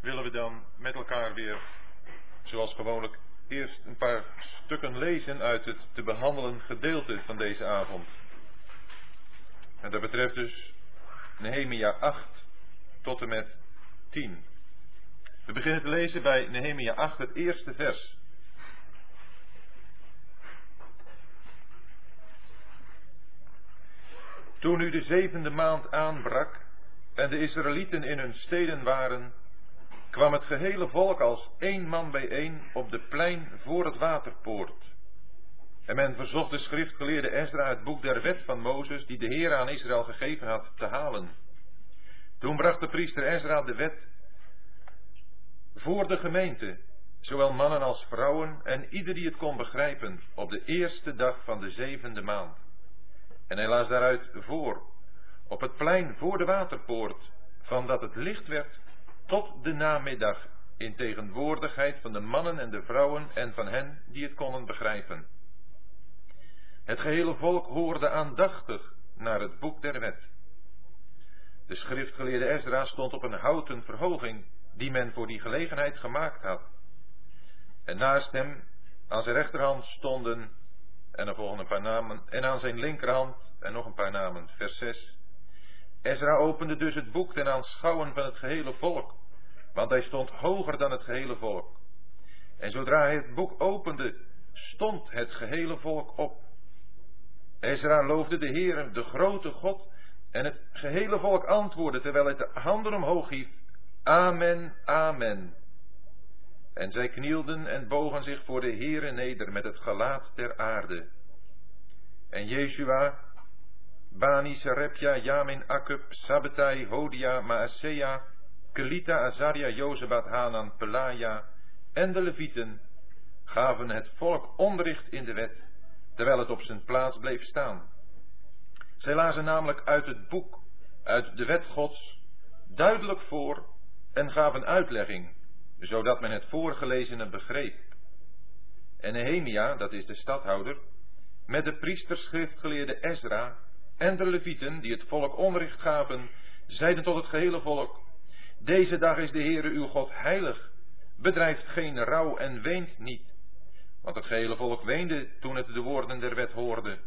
willen we dan met elkaar weer, zoals gewoonlijk, eerst een paar stukken lezen uit het te behandelen gedeelte van deze avond. En dat betreft dus Nehemia 8 tot en met 10. We beginnen te lezen bij Nehemia 8, het eerste vers. Toen nu de zevende maand aanbrak en de Israëlieten in hun steden waren, kwam het gehele volk als één man bijeen op de plein voor het waterpoort. En men verzocht de schriftgeleerde Ezra het boek der wet van Mozes, die de Heer aan Israël gegeven had, te halen. Toen bracht de priester Ezra de wet voor de gemeente, zowel mannen als vrouwen en ieder die het kon begrijpen, op de eerste dag van de zevende maand. En hij las daaruit voor, op het plein voor de waterpoort, van dat het licht werd tot de namiddag, in tegenwoordigheid van de mannen en de vrouwen en van hen die het konden begrijpen. Het gehele volk hoorde aandachtig naar het boek der wet. De schriftgeleerde Ezra stond op een houten verhoging die men voor die gelegenheid gemaakt had. En naast hem aan zijn rechterhand stonden, en er volgen een paar namen, en aan zijn linkerhand en nog een paar namen, vers 6. Ezra opende dus het boek ten aanschouwen van het gehele volk, want hij stond hoger dan het gehele volk. En zodra hij het boek opende, stond het gehele volk op. Ezra loofde de Heer, de grote God, en het gehele volk antwoordde terwijl hij de handen omhoog hief. Amen, amen. En zij knielden en bogen zich voor de Heere neder met het gelaat ter aarde. En Jeshua, Bani, Sarepja, Jamin, Akub, Sabbatai, Hodia, Maasea, Kelita, Azaria, Jozabat, Hanan, Pelaja en de Levieten gaven het volk onderricht in de wet, terwijl het op zijn plaats bleef staan. Zij lazen namelijk uit het boek, uit de wet Gods, duidelijk voor en gaven uitlegging, zodat men het voorgelezene begreep. En Nehemia, dat is de stadhouder, met de priesterschriftgeleerde Ezra en de levieten die het volk onderricht gaven, zeiden tot het gehele volk, deze dag is de Heere uw God heilig, bedrijft geen rouw en weent niet. Want het gehele volk weende toen het de woorden der wet hoorde.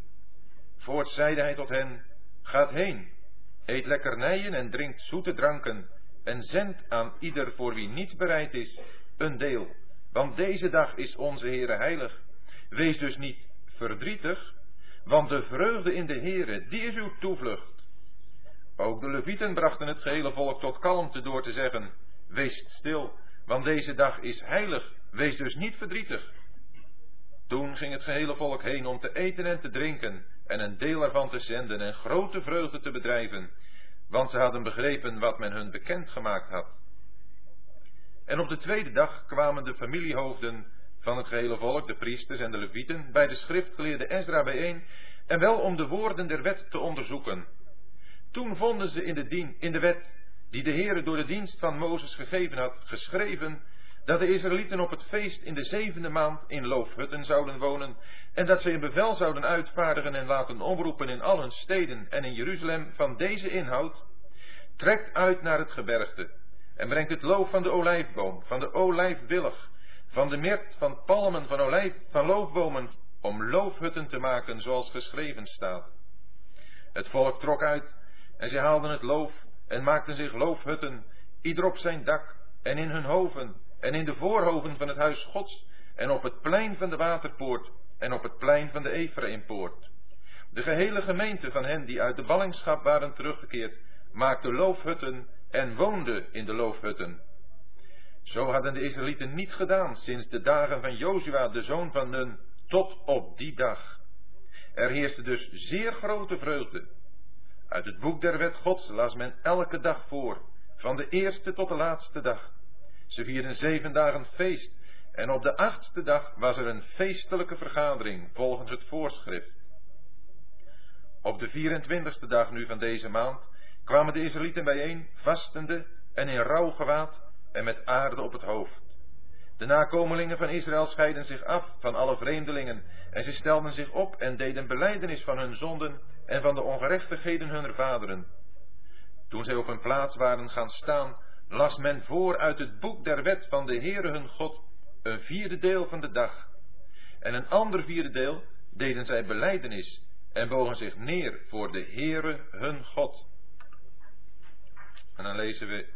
Voorts zeide hij tot hen, gaat heen, eet lekkernijen en drinkt zoete dranken, en zendt aan ieder voor wie niets bereid is, een deel. Want deze dag is onze Heere heilig. Wees dus niet verdrietig, want de vreugde in de Heere, die is uw toevlucht. Ook de levieten brachten het gehele volk tot kalmte door te zeggen, wees stil, want deze dag is heilig, wees dus niet verdrietig. Toen ging het gehele volk heen om te eten en te drinken en een deel ervan te zenden en grote vreugde te bedrijven, want ze hadden begrepen wat men hun bekend gemaakt had. En op de tweede dag kwamen de familiehoofden van het gehele volk, de priesters en de levieten, bij de schriftgeleerde Ezra bijeen, en wel om de woorden der wet te onderzoeken. Toen vonden ze in de, in de wet, die de Heere door de dienst van Mozes gegeven had, geschreven dat de Israëlieten op het feest in de zevende maand in loofhutten zouden wonen en dat ze een bevel zouden uitvaardigen en laten omroepen in al hun steden en in Jeruzalem van deze inhoud, trekt uit naar het gebergte en brengt het loof van de olijfboom, van de olijfwillig, van de mirt, van palmen, van olijf, van loofbomen, om loofhutten te maken zoals geschreven staat. Het volk trok uit en zij haalden het loof en maakten zich loofhutten, ieder op zijn dak en in hun hoven en in de voorhoven van het huis Gods en op het plein van de waterpoort en op het plein van de Ephraimpoort. De gehele gemeente van hen die uit de ballingschap waren teruggekeerd, maakte loofhutten en woonde in de loofhutten. Zo hadden de Israëlieten niet gedaan sinds de dagen van Jozua, de zoon van Nun, tot op die dag. Er heerste dus zeer grote vreugde. Uit het boek der wet Gods las men elke dag voor, van de eerste tot de laatste dag. Ze vierden zeven dagen feest en op de achtste dag was er een feestelijke vergadering volgens het voorschrift. Op de 24ste dag nu van deze maand kwamen de Israëlieten bijeen, vastende en in rouwgewaad en met aarde op het hoofd. De nakomelingen van Israël scheiden zich af van alle vreemdelingen en ze stelden zich op en deden beleidenis van hun zonden en van de ongerechtigheden hunner vaderen. Toen zij op hun plaats waren gaan staan, las men voor uit het boek der wet van de Heere hun God een vierde deel van de dag. En een ander vierde deel deden zij beleidenis en bogen zich neer voor de Heere hun God. En dan lezen we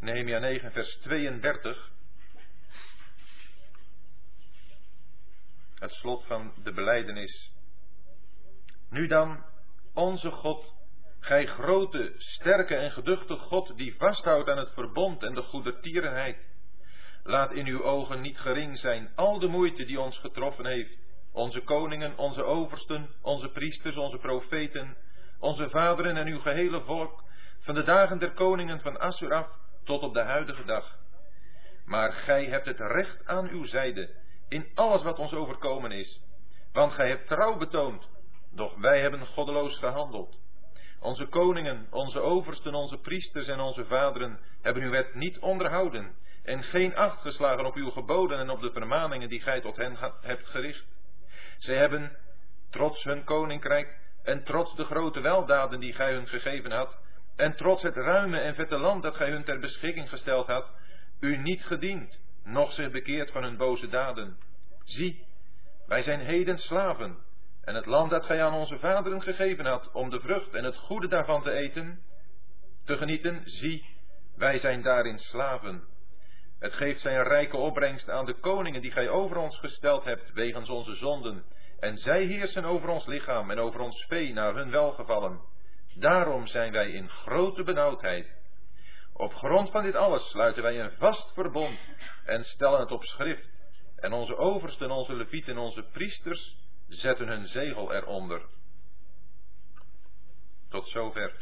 Nehemia 9 vers 32 het slot van de beleidenis. Nu dan, onze God, gij grote, sterke en geduchte God, die vasthoudt aan het verbond en de goede tierenheid. Laat in uw ogen niet gering zijn al de moeite die ons getroffen heeft. Onze koningen, onze oversten, onze priesters, onze profeten, onze vaderen en uw gehele volk, van de dagen der koningen van Assur af tot op de huidige dag. Maar gij hebt het recht aan uw zijde in alles wat ons overkomen is. Want gij hebt trouw betoond, doch wij hebben goddeloos gehandeld. Onze koningen, onze oversten, onze priesters en onze vaderen hebben uw wet niet onderhouden en geen acht geslagen op uw geboden en op de vermaningen die gij tot hen hebt gericht. Zij hebben, trots hun koninkrijk en trots de grote weldaden die gij hun gegeven had, en trots het ruime en vette land dat gij hun ter beschikking gesteld had, u niet gediend, noch zich bekeerd van hun boze daden. Zie, wij zijn heden slaven, en het land dat gij aan onze vaderen gegeven had, om de vrucht en het goede daarvan te eten, te genieten, zie, wij zijn daarin slaven. Het geeft zijn rijke opbrengst aan de koningen die gij over ons gesteld hebt, wegens onze zonden, en zij heersen over ons lichaam en over ons vee naar hun welgevallen. Daarom zijn wij in grote benauwdheid. Op grond van dit alles sluiten wij een vast verbond en stellen het op schrift. En onze oversten, onze levieten en onze priesters zetten hun zegel eronder. Tot zover.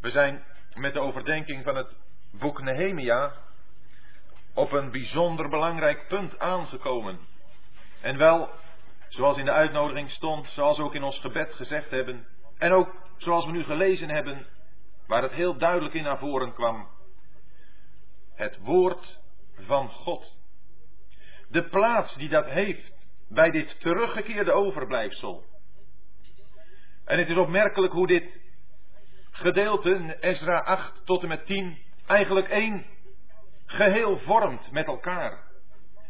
We zijn met de overdenking van het boek Nehemia op een bijzonder belangrijk punt aangekomen. En wel, zoals in de uitnodiging stond, zoals ook in ons gebed gezegd hebben, en ook zoals we nu gelezen hebben, waar het heel duidelijk in naar voren kwam. Het woord van God. De plaats die dat heeft bij dit teruggekeerde overblijfsel. En het is opmerkelijk hoe dit gedeelte, Ezra 8 tot en met 10, eigenlijk één geheel vormt met elkaar.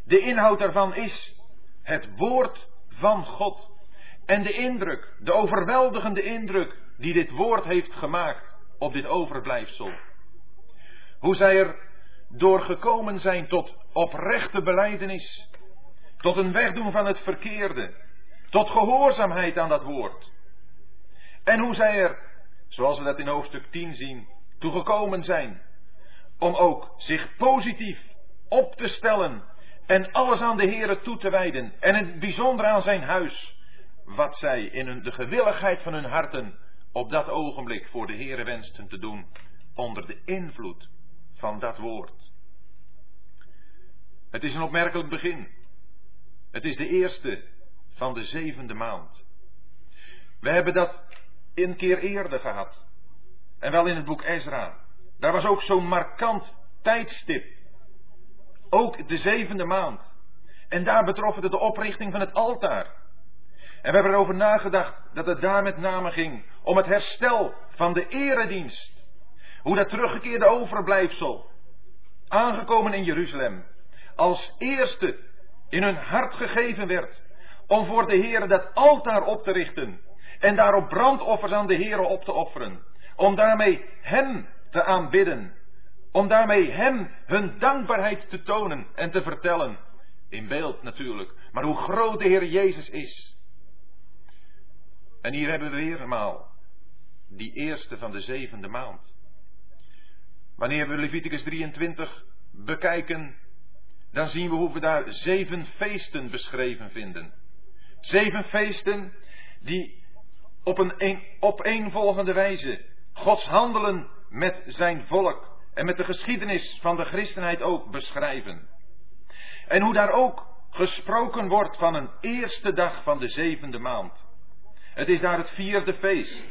De inhoud daarvan is het woord van God. En de indruk, de overweldigende indruk die dit woord heeft gemaakt op dit overblijfsel. Hoe zij er doorgekomen zijn tot oprechte beleidenis, tot een wegdoen van het verkeerde, tot gehoorzaamheid aan dat woord. En hoe zij er, zoals we dat in hoofdstuk 10 zien, toegekomen zijn om ook zich positief op te stellen en alles aan de Heere toe te wijden en het bijzonder aan zijn huis, wat zij in de gewilligheid van hun harten op dat ogenblik voor de Heere wensten te doen, onder de invloed van dat woord. Het is een opmerkelijk begin. Het is de eerste van de zevende maand. We hebben dat een keer eerder gehad. En wel in het boek Ezra. Daar was ook zo'n markant tijdstip. Ook de zevende maand. En daar betrof het de oprichting van het altaar. En we hebben erover nagedacht dat het daar met name ging om het herstel van de eredienst. Hoe dat teruggekeerde overblijfsel, aangekomen in Jeruzalem, als eerste in hun hart gegeven werd om voor de Heer dat altaar op te richten en daarop brandoffers aan de Heer op te offeren, om daarmee Hem te aanbidden, om daarmee Hem hun dankbaarheid te tonen en te vertellen, in beeld natuurlijk, maar hoe groot de Heer Jezus is. En hier hebben we weer eenmaal die eerste van de zevende maand. Wanneer we Leviticus 23 bekijken, dan zien we hoe we daar zeven feesten beschreven vinden. Zeven feesten die op een, een opeenvolgende wijze Gods handelen met zijn volk en met de geschiedenis van de christenheid ook beschrijven. En hoe daar ook gesproken wordt van een eerste dag van de zevende maand. Het is daar het vierde feest.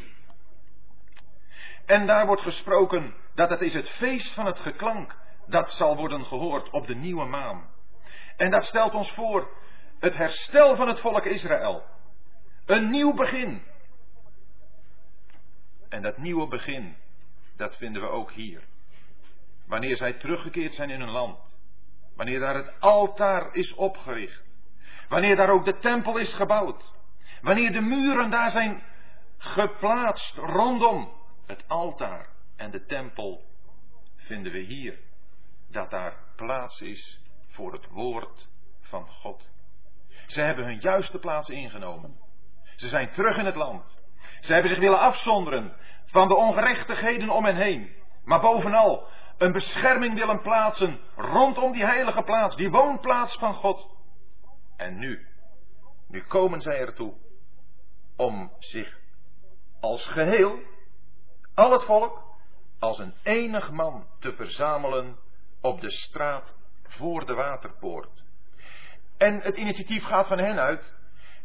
En daar wordt gesproken dat het is het feest van het geklank dat zal worden gehoord op de nieuwe maan. En dat stelt ons voor het herstel van het volk Israël. Een nieuw begin. En dat nieuwe begin, dat vinden we ook hier. Wanneer zij teruggekeerd zijn in hun land. Wanneer daar het altaar is opgericht. Wanneer daar ook de tempel is gebouwd. Wanneer de muren daar zijn geplaatst rondom het altaar en de tempel, vinden we hier dat daar plaats is voor het woord van God. Ze hebben hun juiste plaats ingenomen. Ze zijn terug in het land. Ze hebben zich willen afzonderen van de ongerechtigheden om hen heen. Maar bovenal een bescherming willen plaatsen rondom die heilige plaats, die woonplaats van God. En nu, nu komen zij ertoe om zich als geheel, al het volk, als een enig man te verzamelen op de straat voor de waterpoort. En het initiatief gaat van hen uit.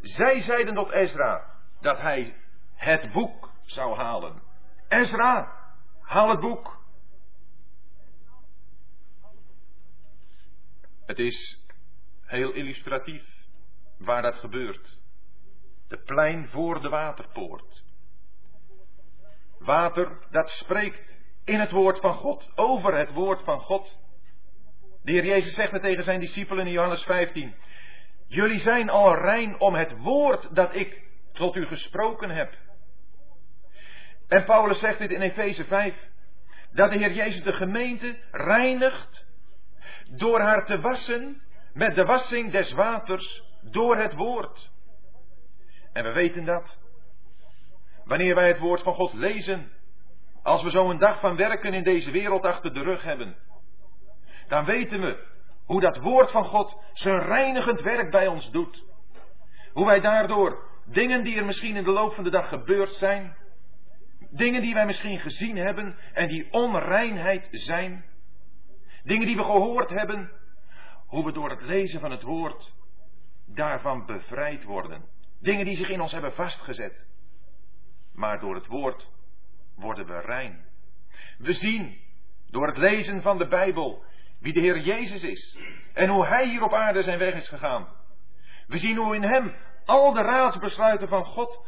Zij zeiden tot Ezra dat hij het boek zou halen. Ezra, haal het boek. Het is heel illustratief waar dat gebeurt. De plein voor de waterpoort. Water dat spreekt in het woord van God, over het woord van God. De Heer Jezus zegt het tegen zijn discipelen in Johannes 15. Jullie zijn al rein om het woord dat ik tot u gesproken heb. En Paulus zegt dit in Efeze 5. Dat de Heer Jezus de gemeente reinigt door haar te wassen met de wassing des waters door het woord. En we weten dat. Wanneer wij het woord van God lezen, als we zo een dag van werken in deze wereld achter de rug hebben, dan weten we hoe dat woord van God zijn reinigend werk bij ons doet. Hoe wij daardoor dingen die er misschien in de loop van de dag gebeurd zijn, dingen die wij misschien gezien hebben en die onreinheid zijn, dingen die we gehoord hebben, hoe we door het lezen van het woord daarvan bevrijd worden. Dingen die zich in ons hebben vastgezet. Maar door het woord worden we rein. We zien door het lezen van de Bijbel wie de Heer Jezus is en hoe Hij hier op aarde zijn weg is gegaan. We zien hoe in Hem al de raadsbesluiten van God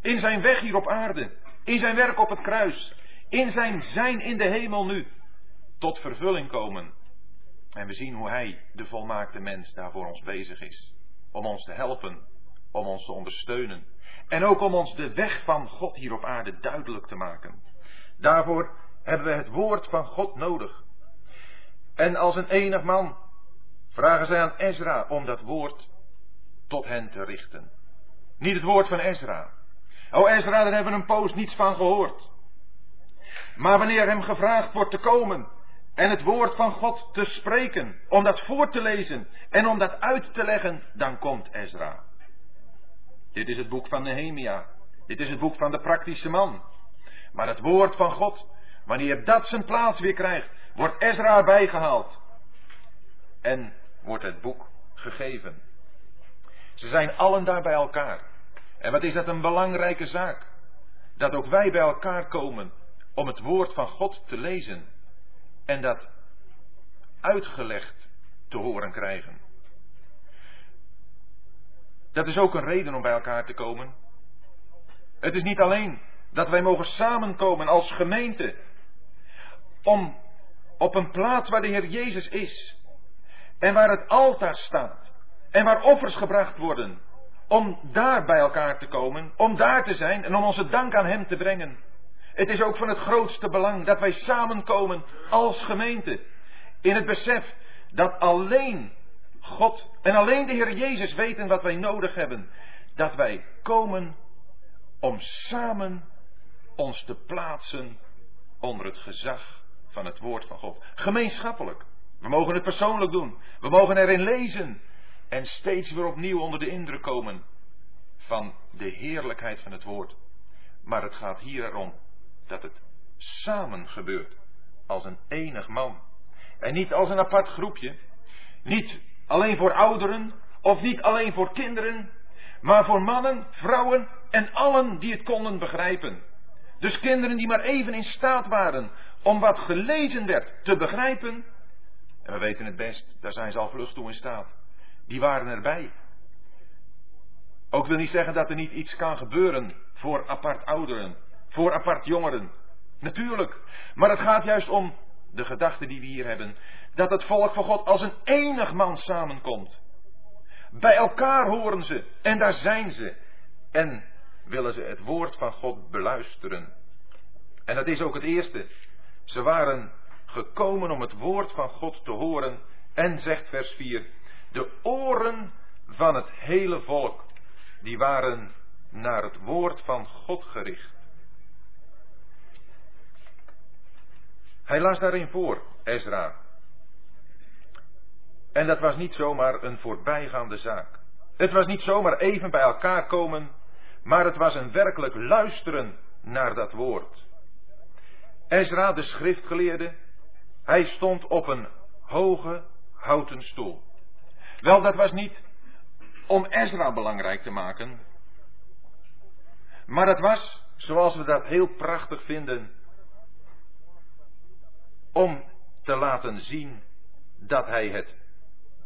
in zijn weg hier op aarde, in zijn werk op het kruis, in zijn zijn in de hemel nu, tot vervulling komen. En we zien hoe Hij, de volmaakte mens, daar voor ons bezig is. Om ons te helpen, om ons te ondersteunen. En ook om ons de weg van God hier op aarde duidelijk te maken. Daarvoor hebben we het woord van God nodig. En als een enig man vragen zij aan Ezra om dat woord tot hen te richten. Niet het woord van Ezra. O Ezra, daar hebben we een poos niets van gehoord. Maar wanneer hem gevraagd wordt te komen en het woord van God te spreken, om dat voor te lezen en om dat uit te leggen, dan komt Ezra. Dit is het boek van Nehemia. Dit is het boek van de praktische man. Maar het woord van God, wanneer dat zijn plaats weer krijgt, wordt Ezra erbij gehaald. En wordt het boek gegeven. Ze zijn allen daar bij elkaar. En wat is dat een belangrijke zaak? Dat ook wij bij elkaar komen om het woord van God te lezen en dat uitgelegd te horen krijgen. Dat is ook een reden om bij elkaar te komen. Het is niet alleen dat wij mogen samenkomen als gemeente om op een plaats waar de Heer Jezus is en waar het altaar staat en waar offers gebracht worden, om daar bij elkaar te komen, om daar te zijn en om onze dank aan Hem te brengen. Het is ook van het grootste belang dat wij samenkomen als gemeente. In het besef dat alleen God en alleen de Heer Jezus weten wat wij nodig hebben. Dat wij komen om samen ons te plaatsen onder het gezag van het woord van God. Gemeenschappelijk. We mogen het persoonlijk doen. We mogen erin lezen. En steeds weer opnieuw onder de indruk komen van de heerlijkheid van het woord. Maar het gaat hier erom dat het samen gebeurt. Als een enig man. En niet als een apart groepje. Niet alleen voor ouderen of niet alleen voor kinderen. Maar voor mannen, vrouwen en allen die het konden begrijpen. Dus kinderen die maar even in staat waren om wat gelezen werd te begrijpen. En we weten het best, daar zijn ze al vlug toe in staat. Die waren erbij. Ook wil niet zeggen dat er niet iets kan gebeuren voor apart ouderen voor apart jongeren. Natuurlijk. Maar het gaat juist om de gedachte die we hier hebben. Dat het volk van God als een enig man samenkomt. Bij elkaar horen ze en daar zijn ze. En willen ze het woord van God beluisteren. En dat is ook het eerste. Ze waren gekomen om het woord van God te horen. En zegt vers 4, de oren van het hele volk, die waren naar het woord van God gericht. Hij las daarin voor, Ezra. En dat was niet zomaar een voorbijgaande zaak. Het was niet zomaar even bij elkaar komen, maar het was een werkelijk luisteren naar dat woord. Ezra, de schriftgeleerde, hij stond op een hoge houten stoel. Wel, dat was niet om Ezra belangrijk te maken, maar het was, zoals we dat heel prachtig vinden, om te laten zien dat hij het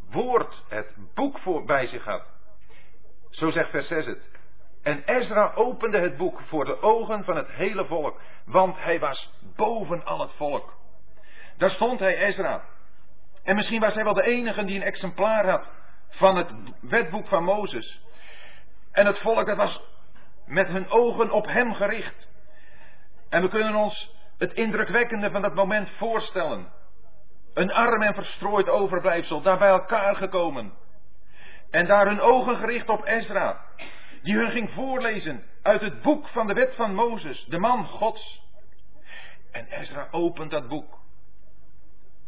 woord, het boek voor bij zich had. Zo zegt vers 6 het. En Ezra opende het boek voor de ogen van het hele volk, want hij was boven al het volk. Daar stond hij, Ezra. En misschien was hij wel de enige die een exemplaar had van het wetboek van Mozes. En het volk dat was met hun ogen op hem gericht. En we kunnen ons het indrukwekkende van dat moment voorstellen. Een arm en verstrooid overblijfsel, daar bij elkaar gekomen. En daar hun ogen gericht op Ezra, die hun ging voorlezen uit het boek van de wet van Mozes, de man Gods. En Ezra opent dat boek.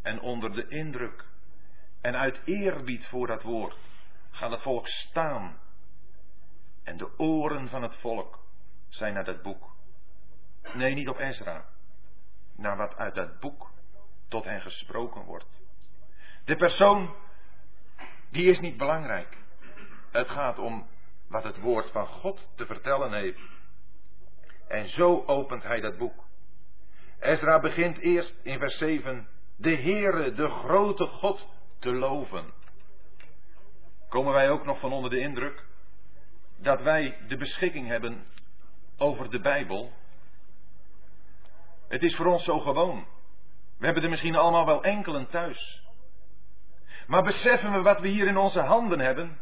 En onder de indruk en uit eerbied voor dat woord gaat het volk staan. En de oren van het volk zijn naar dat boek. Nee, niet op Ezra. Naar wat uit dat boek tot hen gesproken wordt. De persoon, die is niet belangrijk. Het gaat om wat het woord van God te vertellen heeft. En zo opent hij dat boek. Ezra begint eerst in vers 7 de Heere, de grote God, te loven. Komen wij ook nog van onder de indruk dat wij de beschikking hebben over de Bijbel? Het is voor ons zo gewoon. We hebben er misschien allemaal wel enkelen thuis. Maar beseffen we wat we hier in onze handen hebben?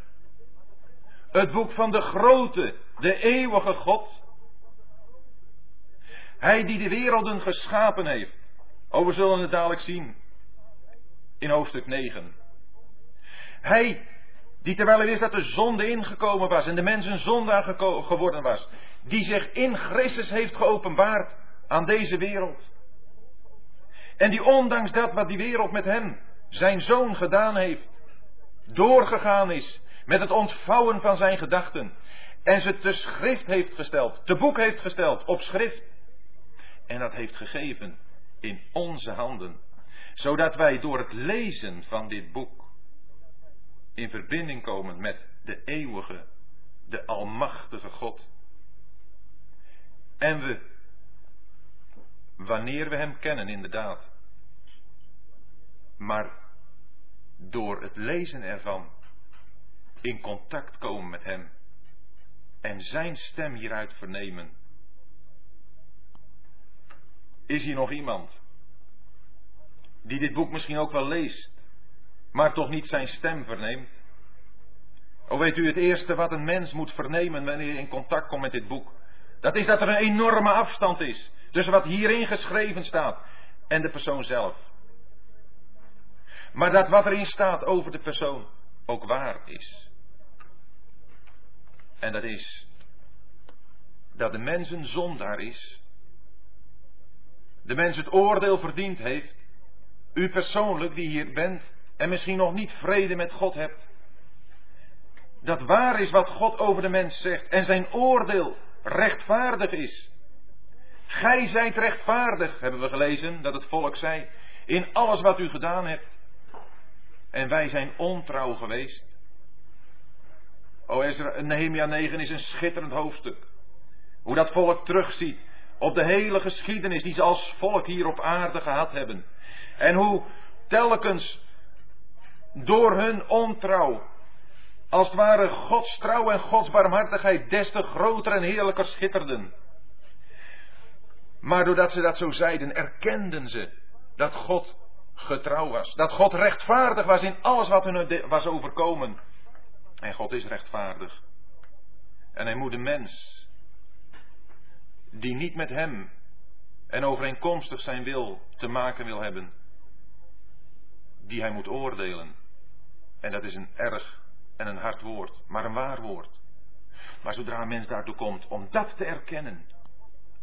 Het boek van de grote, de eeuwige God. Hij die de werelden geschapen heeft. Oh, we zullen het dadelijk zien. In hoofdstuk 9. Hij die terwijl hij wist dat de zonde ingekomen was en de mens een zondaar geworden was. Die zich in Christus heeft geopenbaard aan deze wereld. En die ondanks dat wat die wereld met hem, zijn zoon, gedaan heeft, doorgegaan is met het ontvouwen van zijn gedachten. En ze te schrift heeft gesteld, te boek heeft gesteld, op schrift. En dat heeft gegeven in onze handen. Zodat wij door het lezen van dit boek in verbinding komen met de eeuwige, de almachtige God. En we, wanneer we Hem kennen inderdaad, maar door het lezen ervan in contact komen met Hem en Zijn stem hieruit vernemen. Is hier nog iemand die dit boek misschien ook wel leest, maar toch niet Zijn stem verneemt? O weet u het eerste wat een mens moet vernemen wanneer hij in contact komt met dit boek? Dat is dat er een enorme afstand is tussen wat hierin geschreven staat en de persoon zelf. Maar dat wat erin staat over de persoon ook waar is. En dat is dat de mens een zondaar is. De mens het oordeel verdiend heeft. U persoonlijk die hier bent en misschien nog niet vrede met God hebt. Dat waar is wat God over de mens zegt en zijn oordeel rechtvaardig is. Gij zijt rechtvaardig, hebben we gelezen dat het volk zei, in alles wat u gedaan hebt. En wij zijn ontrouw geweest. O Ezra, Nehemia 9 is een schitterend hoofdstuk. Hoe dat volk terugziet op de hele geschiedenis die ze als volk hier op aarde gehad hebben. En hoe telkens door hun ontrouw, als het ware Gods trouw en Gods barmhartigheid des te groter en heerlijker schitterden. Maar doordat ze dat zo zeiden, erkenden ze dat God getrouw was. Dat God rechtvaardig was in alles wat hun was overkomen. En God is rechtvaardig. En hij moet de mens, die niet met hem en overeenkomstig zijn wil te maken wil hebben, die hij moet oordelen. En dat is een erg en een hard woord, maar een waar woord. Maar zodra een mens daartoe komt om dat te erkennen,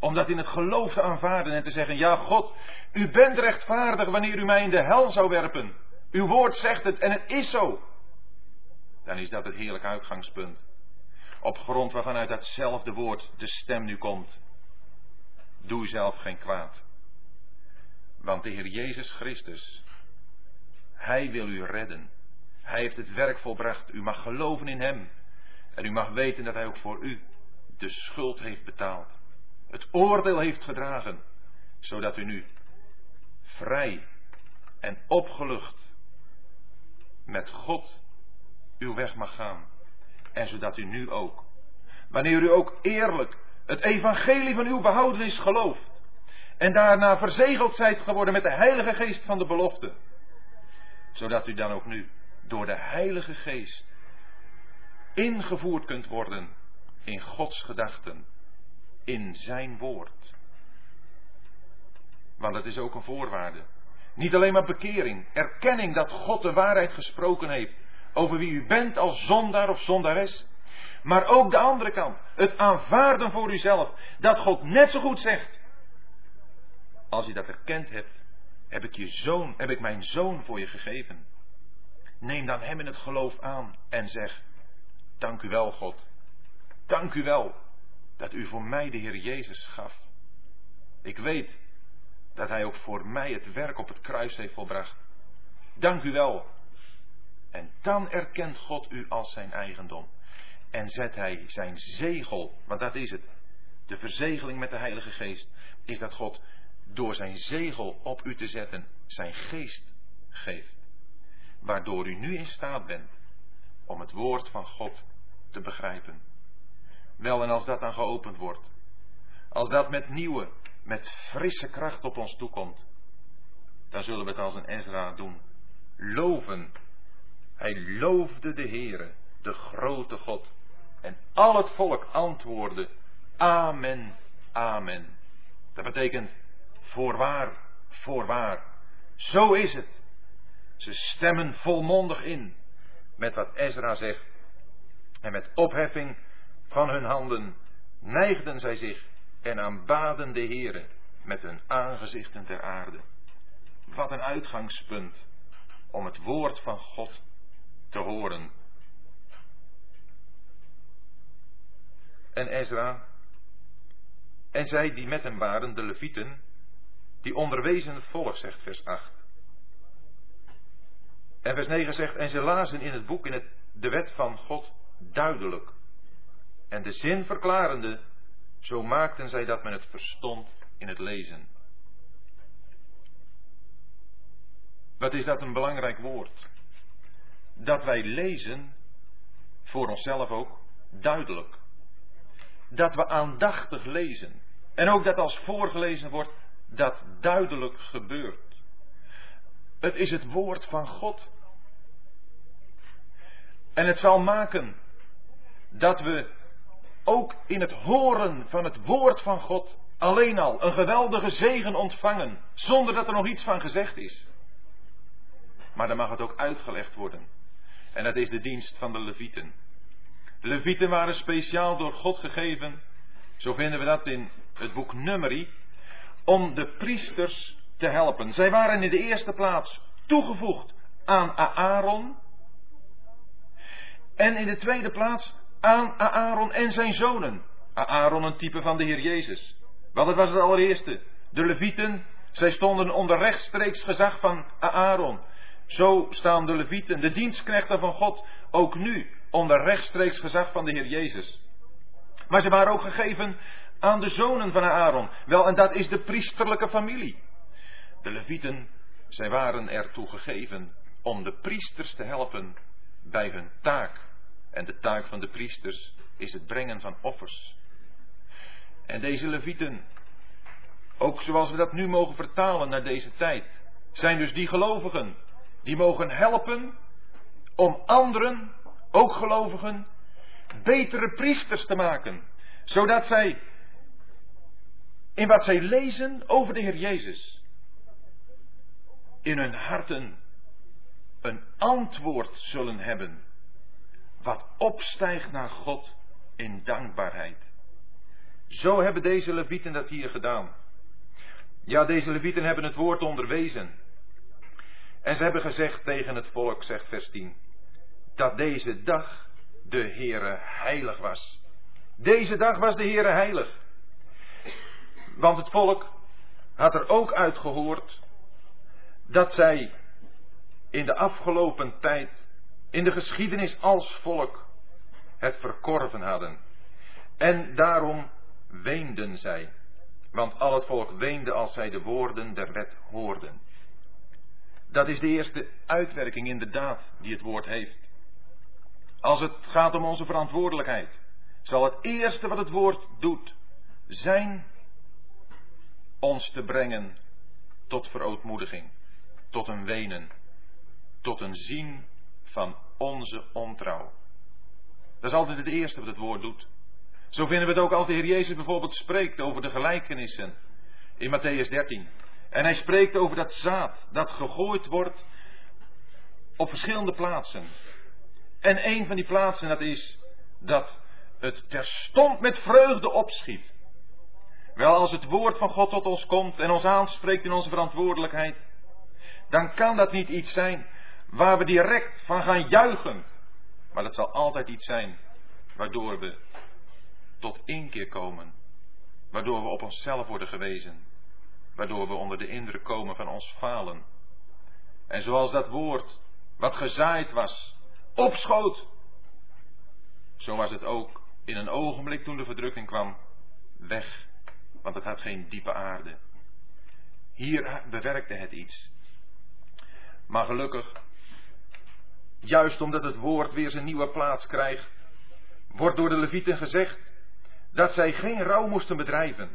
om dat in het geloof te aanvaarden en te zeggen, ja God, u bent rechtvaardig wanneer u mij in de hel zou werpen. Uw woord zegt het en het is zo. Dan is dat het heerlijk uitgangspunt. Op grond waarvan uit datzelfde woord de stem nu komt. Doe zelf geen kwaad. Want de Heer Jezus Christus, Hij wil u redden. Hij heeft het werk volbracht. U mag geloven in Hem. En u mag weten dat Hij ook voor u de schuld heeft betaald. Het oordeel heeft gedragen. Zodat u nu vrij en opgelucht met God uw weg mag gaan. En zodat u nu ook, wanneer u ook eerlijk het evangelie van uw behoudenis gelooft. En daarna verzegeld zijt geworden met de Heilige Geest van de belofte. Zodat u dan ook nu door de Heilige Geest ingevoerd kunt worden in Gods gedachten, in Zijn woord. Want het is ook een voorwaarde. Niet alleen maar bekering, erkenning dat God de waarheid gesproken heeft over wie u bent als zondaar of zondares. Maar ook de andere kant, het aanvaarden voor uzelf, dat God net zo goed zegt. Als je dat erkend hebt, heb ik je zoon, heb ik mijn zoon voor je gegeven. Neem dan hem in het geloof aan en zeg, dank u wel God, dank u wel dat u voor mij de Heer Jezus gaf. Ik weet dat hij ook voor mij het werk op het kruis heeft volbracht. Dank u wel. En dan erkent God u als zijn eigendom en zet hij zijn zegel, want dat is het, de verzegeling met de Heilige Geest, is dat God door zijn zegel op u te zetten zijn geest geeft. Waardoor u nu in staat bent om het woord van God te begrijpen. Wel, en als dat dan geopend wordt, als dat met nieuwe, met frisse kracht op ons toekomt, dan zullen we het als een Ezra doen. Loven. Hij loofde de Heere, de grote God. En al het volk antwoordde, Amen, Amen. Dat betekent, voorwaar, voorwaar. Zo is het. Ze stemmen volmondig in met wat Ezra zegt. En met opheffing van hun handen neigden zij zich en aanbaden de Heere met hun aangezichten ter aarde. Wat een uitgangspunt om het woord van God te horen en Ezra. En zij die met hem waren, de Levieten, die onderwezen het volk, zegt vers 8. En vers 9 zegt, en ze lazen in het boek, in het, de wet van God, duidelijk. En de zin verklarende, zo maakten zij dat men het verstond in het lezen. Wat is dat een belangrijk woord? Dat wij lezen, voor onszelf ook, duidelijk dat we aandachtig lezen. En ook dat als voorgelezen wordt, dat duidelijk gebeurt. Het is het woord van God. En het zal maken dat we ook in het horen van het woord van God alleen al een geweldige zegen ontvangen, zonder dat er nog iets van gezegd is. Maar dan mag het ook uitgelegd worden. En dat is de dienst van de Levieten. De Levieten waren speciaal door God gegeven, zo vinden we dat in het boek Numeri, om de priesters te helpen. Zij waren in de eerste plaats toegevoegd aan Aaron. En in de tweede plaats aan Aaron en zijn zonen. Aaron een type van de Heer Jezus. Wel, dat was het allereerste. De Levieten, zij stonden onder rechtstreeks gezag van Aaron. Zo staan de Levieten, de dienstknechten van God, ook nu onder rechtstreeks gezag van de Heer Jezus. Maar ze waren ook gegeven aan de zonen van Aaron. Wel, en dat is de priesterlijke familie. De Levieten, zij waren ertoe gegeven om de priesters te helpen bij hun taak. En de taak van de priesters is het brengen van offers. En deze Levieten, ook zoals we dat nu mogen vertalen naar deze tijd, zijn dus die gelovigen die mogen helpen om anderen, ook gelovigen, betere priesters te maken, zodat zij in wat zij lezen over de Heer Jezus in hun harten een antwoord zullen hebben, wat opstijgt naar God in dankbaarheid. Zo hebben deze levieten dat hier gedaan. Ja, deze levieten hebben het woord onderwezen. En ze hebben gezegd tegen het volk, zegt vers 10, dat deze dag de Heere heilig was. Deze dag was de Heere heilig. Want het volk had er ook uitgehoord dat zij in de afgelopen tijd, in de geschiedenis als volk, het verkorven hadden. En daarom weenden zij. Want al het volk weende als zij de woorden der wet hoorden. Dat is de eerste uitwerking inderdaad die het woord heeft. Als het gaat om onze verantwoordelijkheid, zal het eerste wat het woord doet zijn ons te brengen tot verootmoediging, tot een wenen, tot een zien van onze ontrouw. Dat is altijd het eerste wat het woord doet. Zo vinden we het ook als de Heer Jezus bijvoorbeeld spreekt over de gelijkenissen in Matthäus 13. En hij spreekt over dat zaad dat gegooid wordt op verschillende plaatsen. En een van die plaatsen dat is dat het terstond met vreugde opschiet. Wel, als het woord van God tot ons komt en ons aanspreekt in onze verantwoordelijkheid, dan kan dat niet iets zijn waar we direct van gaan juichen. Maar dat zal altijd iets zijn waardoor we tot inkeer komen. Waardoor we op onszelf worden gewezen. Waardoor we onder de indruk komen van ons falen. En zoals dat woord, wat gezaaid was, opschoot. Zo was het ook in een ogenblik toen de verdrukking kwam, weg. Want het had geen diepe aarde. Hier bewerkte het iets. Maar gelukkig, juist omdat het woord weer zijn nieuwe plaats krijgt, wordt door de Levieten gezegd dat zij geen rouw moesten bedrijven.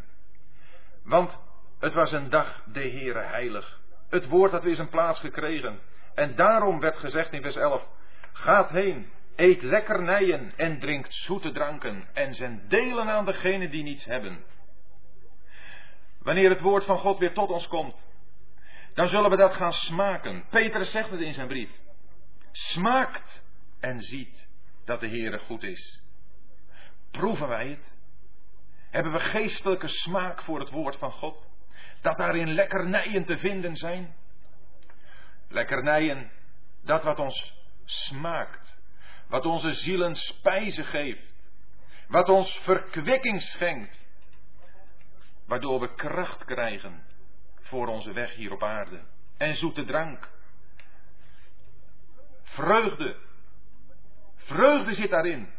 Want het was een dag de Heere heilig. Het woord had weer zijn plaats gekregen. En daarom werd gezegd in vers 11, gaat heen, eet lekkernijen en drinkt zoete dranken en zend delen aan degenen die niets hebben. Wanneer het woord van God weer tot ons komt, dan zullen we dat gaan smaken. Petrus zegt het in zijn brief. Smaakt en ziet dat de Heere goed is. Proeven wij het? Hebben we geestelijke smaak voor het woord van God? Dat daarin lekkernijen te vinden zijn? Lekkernijen, dat wat ons smaakt, wat onze zielen spijzen geeft, wat ons verkwikking schenkt, waardoor we kracht krijgen voor onze weg hier op aarde. En zoete drank. Vreugde. Vreugde zit daarin.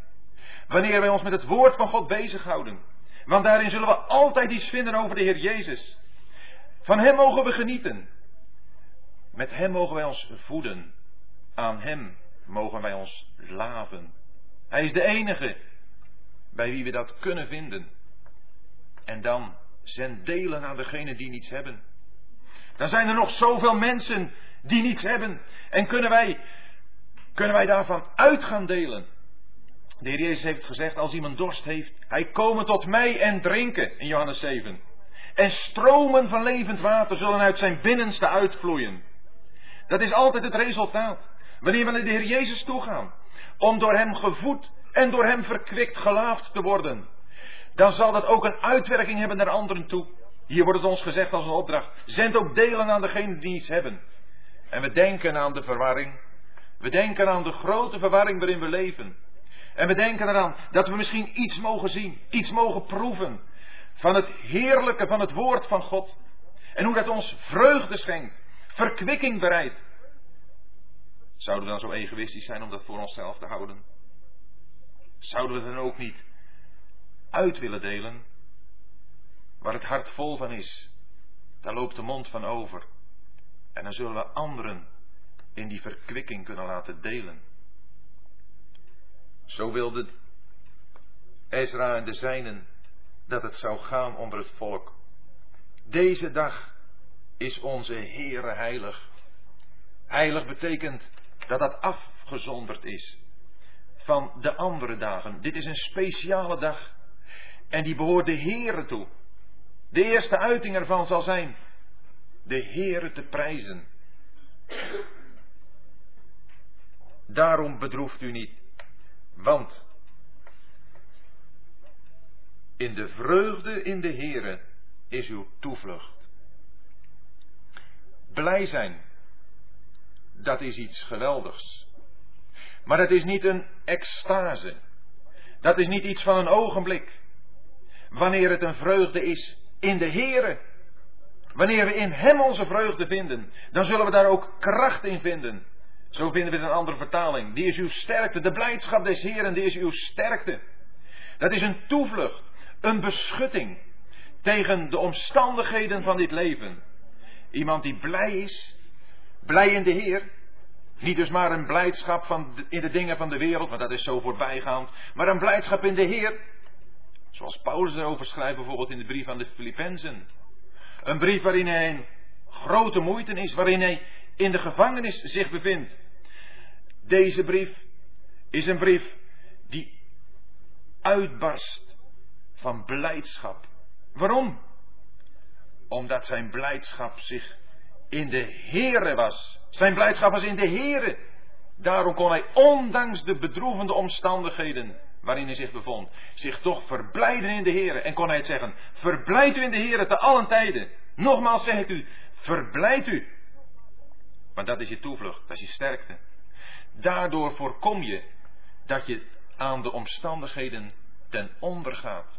Wanneer wij ons met het woord van God bezighouden. Want daarin zullen we altijd iets vinden over de Heer Jezus. Van Hem mogen we genieten. Met Hem mogen wij ons voeden. Aan Hem mogen wij ons laven. Hij is de enige bij wie we dat kunnen vinden. En dan zend delen aan degenen die niets hebben. Dan zijn er nog zoveel mensen die niets hebben. En kunnen wij, kunnen wij daarvan uit gaan delen? De Heer Jezus heeft gezegd, als iemand dorst heeft, hij komen tot mij en drinken, in Johannes 7. En stromen van levend water zullen uit zijn binnenste uitvloeien. Dat is altijd het resultaat. Wanneer we naar de Heer Jezus toegaan, om door Hem gevoed en door Hem verkwikt gelaafd te worden, dan zal dat ook een uitwerking hebben naar anderen toe. Hier wordt het ons gezegd als een opdracht. Zend ook delen aan degenen die iets hebben. En we denken aan de verwarring. We denken aan de grote verwarring waarin we leven. En we denken eraan dat we misschien iets mogen zien, iets mogen proeven van het heerlijke van het woord van God. En hoe dat ons vreugde schenkt, verkwikking bereidt. Zouden we dan zo egoïstisch zijn om dat voor onszelf te houden? Zouden we dan ook niet uit willen delen? Waar het hart vol van is, daar loopt de mond van over. En dan zullen we anderen in die verkwikking kunnen laten delen. Zo wilde Ezra en de zijnen dat het zou gaan onder het volk. Deze dag is onze Heere heilig. Heilig betekent dat dat afgezonderd is van de andere dagen. Dit is een speciale dag en die behoort de Heere toe. De eerste uiting ervan zal zijn de Heere te prijzen. Daarom bedroeft u niet, want in de vreugde in de Heere is uw toevlucht. Blij zijn, dat is iets geweldigs. Maar het is niet een extase. Dat is niet iets van een ogenblik. Wanneer het een vreugde is in de Heere, wanneer we in Hem onze vreugde vinden, dan zullen we daar ook kracht in vinden. Zo vinden we het in een andere vertaling. Die is uw sterkte. De blijdschap des Heeren, die is uw sterkte. Dat is een toevlucht, een beschutting tegen de omstandigheden van dit leven. Iemand die blij is, blij in de Heer. Niet dus maar een blijdschap van in de dingen van de wereld, want dat is zo voorbijgaand. Maar een blijdschap in de Heer. Zoals Paulus erover schrijft bijvoorbeeld in de brief aan de Filippenzen. Een brief waarin hij een grote moeite is, waarin hij in de gevangenis zich bevindt. Deze brief is een brief die uitbarst van blijdschap. Waarom? Omdat zijn blijdschap zich in de Heere was. Zijn blijdschap was in de Heere. Daarom kon hij, ondanks de bedroevende omstandigheden waarin hij zich bevond, zich toch verblijden in de Heere. En kon hij het zeggen, verblijd u in de Heere te allen tijden. Nogmaals zeg ik u, verblijd u. Want dat is je toevlucht, dat is je sterkte. Daardoor voorkom je dat je aan de omstandigheden ten onder gaat.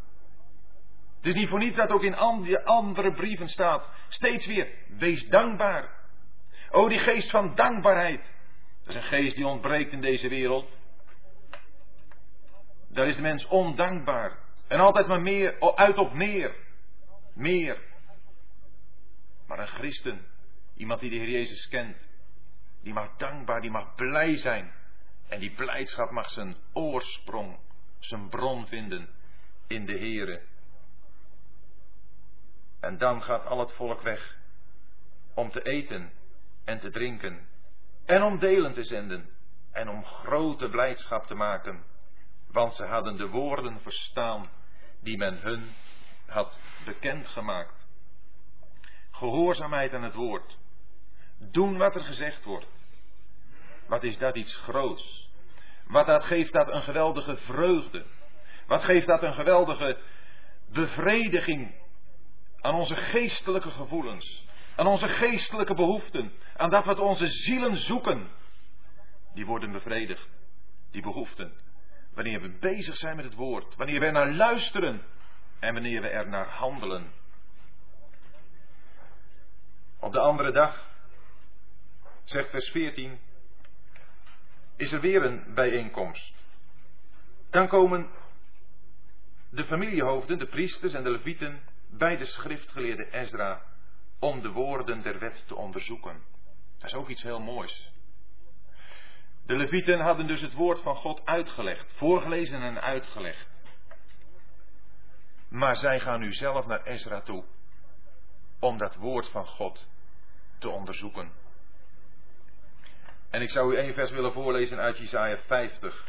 Het is niet voor niets dat ook in andere brieven staat. Steeds weer, wees dankbaar. O, die geest van dankbaarheid. Dat is een geest die ontbreekt in deze wereld. Daar is de mens ondankbaar. En altijd maar meer, uit op meer. Meer. Maar een christen, iemand die de Heer Jezus kent, die mag dankbaar, die mag blij zijn. En die blijdschap mag zijn oorsprong, zijn bron vinden in de Heere. En dan gaat al het volk weg om te eten en te drinken en om delen te zenden en om grote blijdschap te maken, want ze hadden de woorden verstaan die men hun had bekendgemaakt. Gehoorzaamheid aan het woord. Doen wat er gezegd wordt. Wat is dat iets groots? Wat dat geeft dat een geweldige vreugde? Wat geeft dat een geweldige bevrediging aan onze geestelijke gevoelens, aan onze geestelijke behoeften, aan dat wat onze zielen zoeken, die worden bevredigd, die behoeften. Wanneer we bezig zijn met het woord, wanneer we naar luisteren en wanneer we er naar handelen. Op de andere dag, zegt vers 14, is er weer een bijeenkomst. Dan komen de familiehoofden, de priesters en de levieten bij de schriftgeleerde Ezra om de woorden der wet te onderzoeken. Dat is ook iets heel moois. De Levieten hadden dus het woord van God uitgelegd, voorgelezen en uitgelegd. Maar zij gaan nu zelf naar Ezra toe om dat woord van God te onderzoeken. En ik zou u één vers willen voorlezen uit Isaiah 50,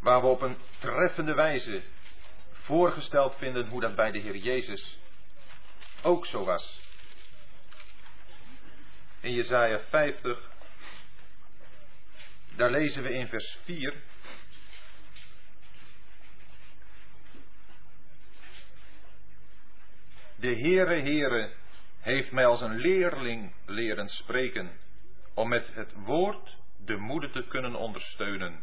waar we op een treffende wijze voorgesteld vinden hoe dat bij de Heer Jezus ook zo was. In Jesaja 50, daar lezen we in vers 4. De Heere Heere heeft mij als een leerling leren spreken, om met het woord de moeder te kunnen ondersteunen.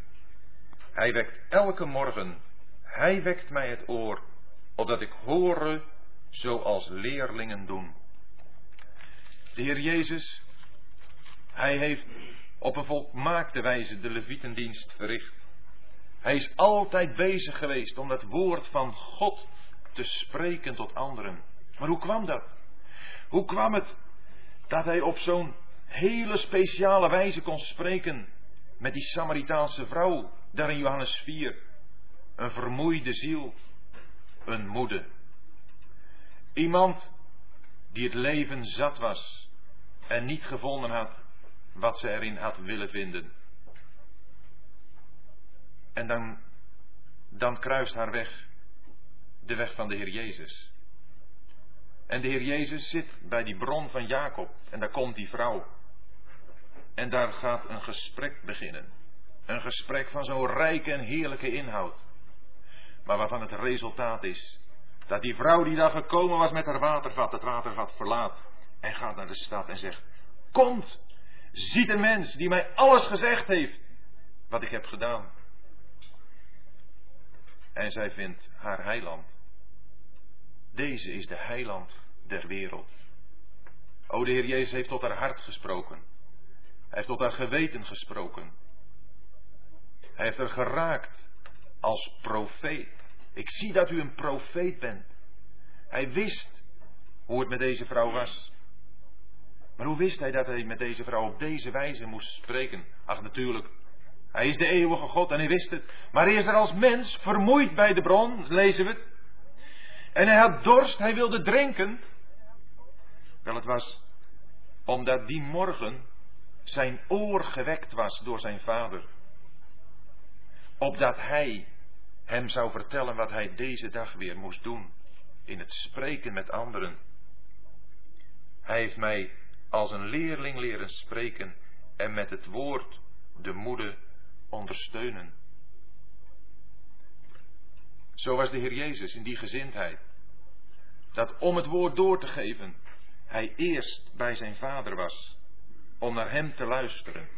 Hij wekt elke morgen hij wekt mij het oor, opdat ik horen zoals leerlingen doen. De Heer Jezus, Hij heeft op een volmaakte wijze de Levietendienst verricht. Hij is altijd bezig geweest om dat woord van God te spreken tot anderen. Maar hoe kwam dat? Hoe kwam het dat hij op zo'n hele speciale wijze kon spreken met die Samaritaanse vrouw, daar in Johannes 4? een vermoeide ziel, een moede. Iemand die het leven zat was en niet gevonden had wat ze erin had willen vinden. En dan, dan kruist haar weg de weg van de Heer Jezus. En de Heer Jezus zit bij die bron van Jacob en daar komt die vrouw. En daar gaat een gesprek beginnen. Een gesprek van zo'n rijke en heerlijke inhoud. Maar waarvan het resultaat is dat die vrouw die daar gekomen was met haar watervat, het watervat verlaat en gaat naar de stad en zegt: Komt, ziet een mens die mij alles gezegd heeft wat ik heb gedaan. En zij vindt haar heiland. Deze is de heiland der wereld. O, de Heer Jezus heeft tot haar hart gesproken. Hij heeft tot haar geweten gesproken. Hij heeft er geraakt als profeet. Ik zie dat u een profeet bent. Hij wist hoe het met deze vrouw was. Maar hoe wist hij dat hij met deze vrouw op deze wijze moest spreken? Ach, natuurlijk. Hij is de eeuwige God en hij wist het. Maar hij is er als mens vermoeid bij de bron, lezen we het. En hij had dorst, hij wilde drinken. Wel, het was omdat die morgen zijn oor gewekt was door zijn vader. Opdat hij hem zou vertellen wat hij deze dag weer moest doen. In het spreken met anderen. Hij heeft mij als een leerling leren spreken en met het woord de moede ondersteunen. Zo was de Heer Jezus in die gezindheid. Dat om het woord door te geven, hij eerst bij zijn vader was, om naar hem te luisteren.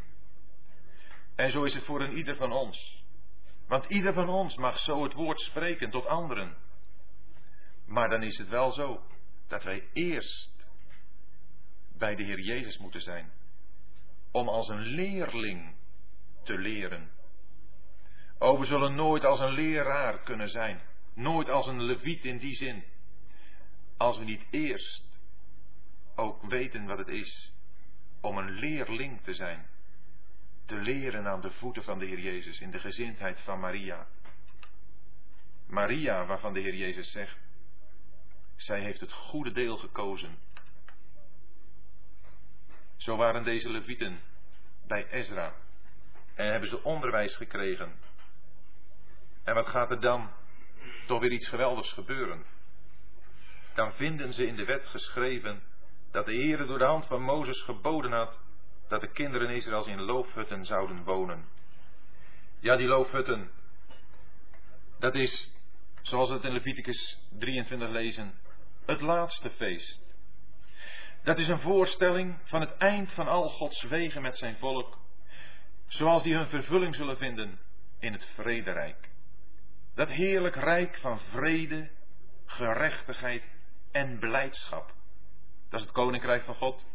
En zo is het voor een ieder van ons. Want ieder van ons mag zo het woord spreken tot anderen. Maar dan is het wel zo dat wij eerst bij de Heer Jezus moeten zijn. Om als een leerling te leren. Oh, we zullen nooit als een leraar kunnen zijn. Nooit als een leviet in die zin. Als we niet eerst ook weten wat het is om een leerling te zijn. Te leren aan de voeten van de Heer Jezus in de gezindheid van Maria. Maria, waarvan de Heer Jezus zegt, zij heeft het goede deel gekozen. Zo waren deze levieten bij Ezra en hebben ze onderwijs gekregen. En wat gaat er dan? Toch weer iets geweldigs gebeuren. Dan vinden ze in de wet geschreven dat de Heere door de hand van Mozes geboden had dat de kinderen Israëls in loofhutten zouden wonen. Ja, die loofhutten, dat is, zoals we het in Leviticus 23 lezen, het laatste feest. Dat is een voorstelling van het eind van al Gods wegen met zijn volk, zoals die hun vervulling zullen vinden in het vrederijk. Dat heerlijk rijk van vrede, gerechtigheid en blijdschap. Dat is het koninkrijk van God.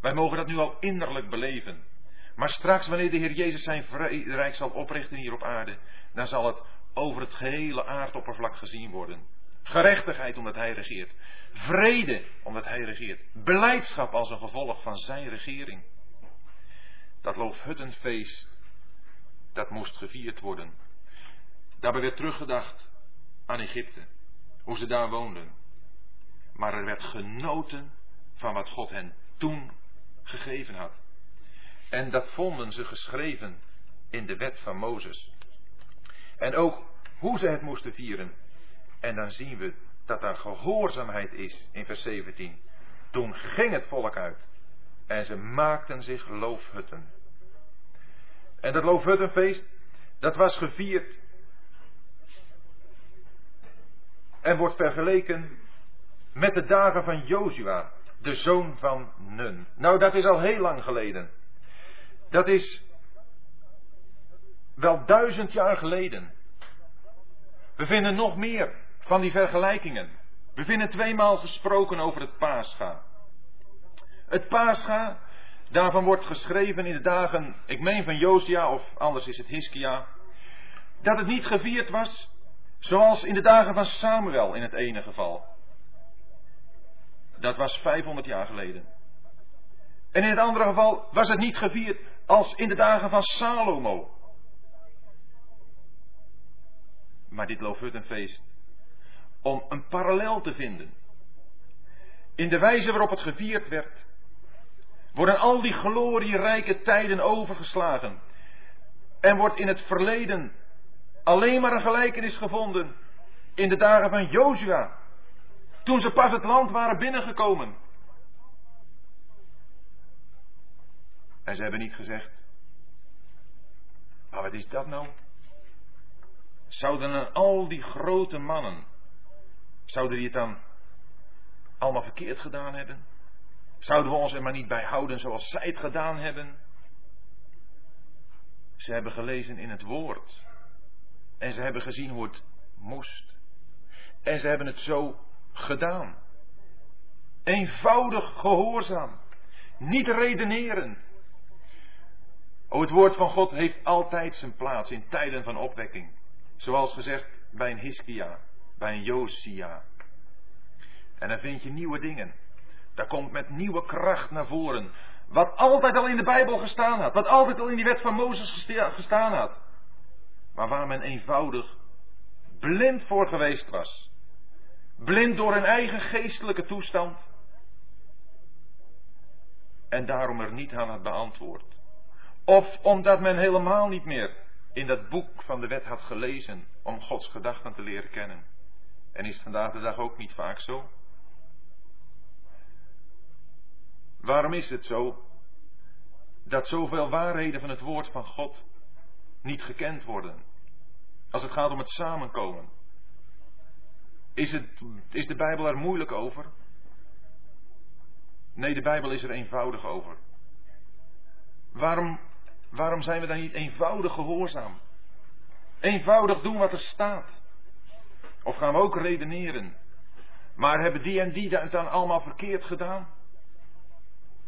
Wij mogen dat nu al innerlijk beleven. Maar straks, wanneer de Heer Jezus zijn rijk zal oprichten hier op aarde, dan zal het over het gehele aardoppervlak gezien worden. Gerechtigheid omdat Hij regeert. Vrede omdat Hij regeert. Beleidschap als een gevolg van Zijn regering. Dat loofhuttenfeest, dat moest gevierd worden. Daarbij werd teruggedacht aan Egypte, hoe ze daar woonden. Maar er werd genoten van wat God hen toen gegeven had. En dat vonden ze geschreven in de wet van Mozes. En ook hoe ze het moesten vieren. En dan zien we dat daar gehoorzaamheid is in vers 17. Toen ging het volk uit en ze maakten zich loofhutten. En dat loofhuttenfeest, dat was gevierd en wordt vergeleken met de dagen van Jozua, de zoon van Nun. Nou, dat is al heel lang geleden. Dat is wel duizend jaar geleden. We vinden nog meer van die vergelijkingen. We vinden tweemaal gesproken over het Pascha. Het Pascha, daarvan wordt geschreven in de dagen, ik meen van Josia of anders is het Hiskia, dat het niet gevierd was zoals in de dagen van Samuel in het ene geval. Dat was 500 jaar geleden. En in het andere geval was het niet gevierd als in de dagen van Salomo. Maar dit Loofhuttenfeest, om een parallel te vinden. in de wijze waarop het gevierd werd, worden al die glorierijke tijden overgeslagen. En wordt in het verleden alleen maar een gelijkenis gevonden in de dagen van Jozua, toen ze pas het land waren binnengekomen. En ze hebben niet gezegd, maar wat is dat nou? Zouden al die grote mannen, zouden die het dan allemaal verkeerd gedaan hebben? Zouden we ons er maar niet bij houden zoals zij het gedaan hebben? Ze hebben gelezen in het woord. En ze hebben gezien hoe het moest. En ze hebben het zo gedaan. Eenvoudig gehoorzaam. Niet redenerend. O, het woord van God heeft altijd zijn plaats in tijden van opwekking. Zoals gezegd bij een Hiskia, bij een Josia. En dan vind je nieuwe dingen. Daar komt met nieuwe kracht naar voren. Wat altijd al in de Bijbel gestaan had. Wat altijd al in die wet van Mozes gestaan had. Maar waar men eenvoudig blind voor geweest was. Blind door een eigen geestelijke toestand. En daarom er niet aan had beantwoord. Of omdat men helemaal niet meer in dat boek van de wet had gelezen om Gods gedachten te leren kennen. En is vandaag de dag ook niet vaak zo? Waarom is het zo dat zoveel waarheden van het woord van God niet gekend worden? Als het gaat om het samenkomen. Is, het, is de Bijbel er moeilijk over? Nee, de Bijbel is er eenvoudig over. Waarom, waarom zijn we dan niet eenvoudig gehoorzaam? Eenvoudig doen wat er staat. Of gaan we ook redeneren? Maar hebben die en die dat dan allemaal verkeerd gedaan?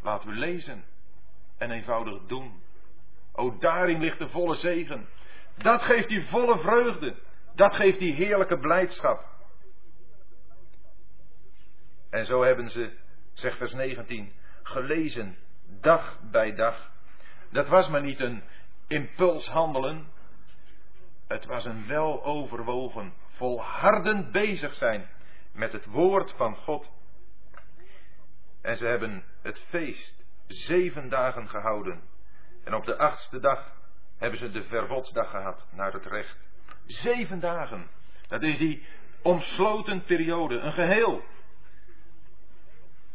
Laten we lezen en eenvoudig doen. O, daarin ligt de volle zegen. Dat geeft die volle vreugde. Dat geeft die heerlijke blijdschap. En zo hebben ze, zegt vers 19, gelezen dag bij dag. Dat was maar niet een impuls handelen. Het was een weloverwogen, volhardend bezig zijn met het woord van God en ze hebben het feest zeven dagen gehouden. En op de achtste dag hebben ze de verbodsdag gehad naar het recht. Zeven dagen. Dat is die omsloten periode, een geheel.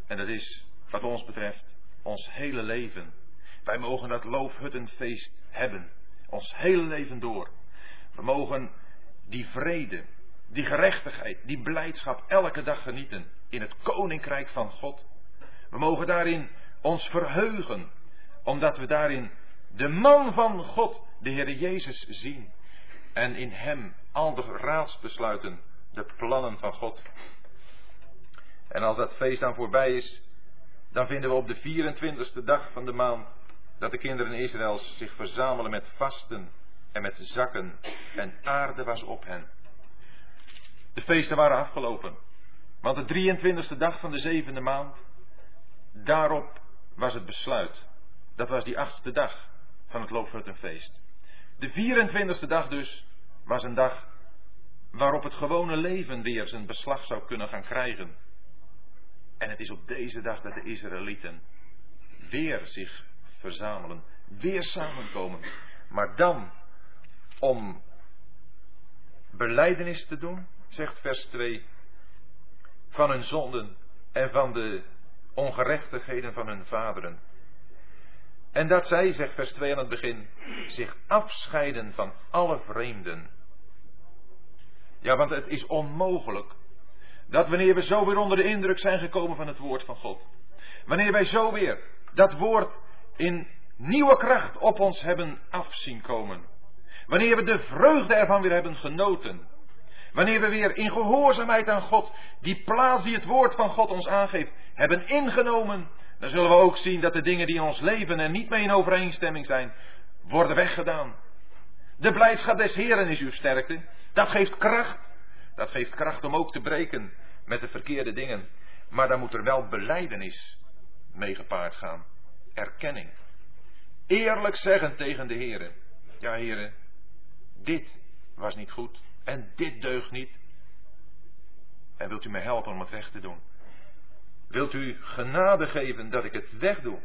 En dat is, wat ons betreft, ons hele leven. Wij mogen dat loofhuttenfeest hebben. Ons hele leven door. We mogen die vrede, die gerechtigheid, die blijdschap elke dag genieten in het koninkrijk van God. We mogen daarin ons verheugen, omdat we daarin de man van God, de Heer Jezus, zien. En in Hem al de raadsbesluiten, de plannen van God. En als dat feest dan voorbij is, dan vinden we op de 24ste dag van de maand dat de kinderen Israëls zich verzamelen met vasten en met zakken en aarde was op hen. De feesten waren afgelopen, want de 23ste dag van de zevende maand Daarop was het besluit. Dat was die achtste dag van het Loofhuttenfeest. De 24e dag dus was een dag waarop het gewone leven weer zijn beslag zou kunnen gaan krijgen. En het is op deze dag dat de Israëlieten weer zich verzamelen, weer samenkomen. Maar dan om beleidenis te doen, zegt vers 2, van hun zonden en van de ongerechtigheden van hun vaderen. En dat zij, zegt vers 2 aan het begin, zich afscheiden van alle vreemden. Ja, want het is onmogelijk dat wanneer we zo weer onder de indruk zijn gekomen van het woord van God, wanneer wij zo weer dat woord in nieuwe kracht op ons hebben afzien komen, wanneer we de vreugde ervan weer hebben genoten, Wanneer we weer in gehoorzaamheid aan God die plaats die het woord van God ons aangeeft hebben ingenomen, dan zullen we ook zien dat de dingen die in ons leven er niet mee in overeenstemming zijn, worden weggedaan. De blijdschap des Heren is uw sterkte. Dat geeft kracht. Dat geeft kracht om ook te breken met de verkeerde dingen. Maar dan moet er wel beleidenis mee gepaard gaan. Erkenning. Eerlijk zeggen tegen de Heren. Ja, Heren, dit was niet goed. En dit deugt niet. En wilt u mij helpen om het weg te doen? Wilt u genade geven dat ik het wegdoe?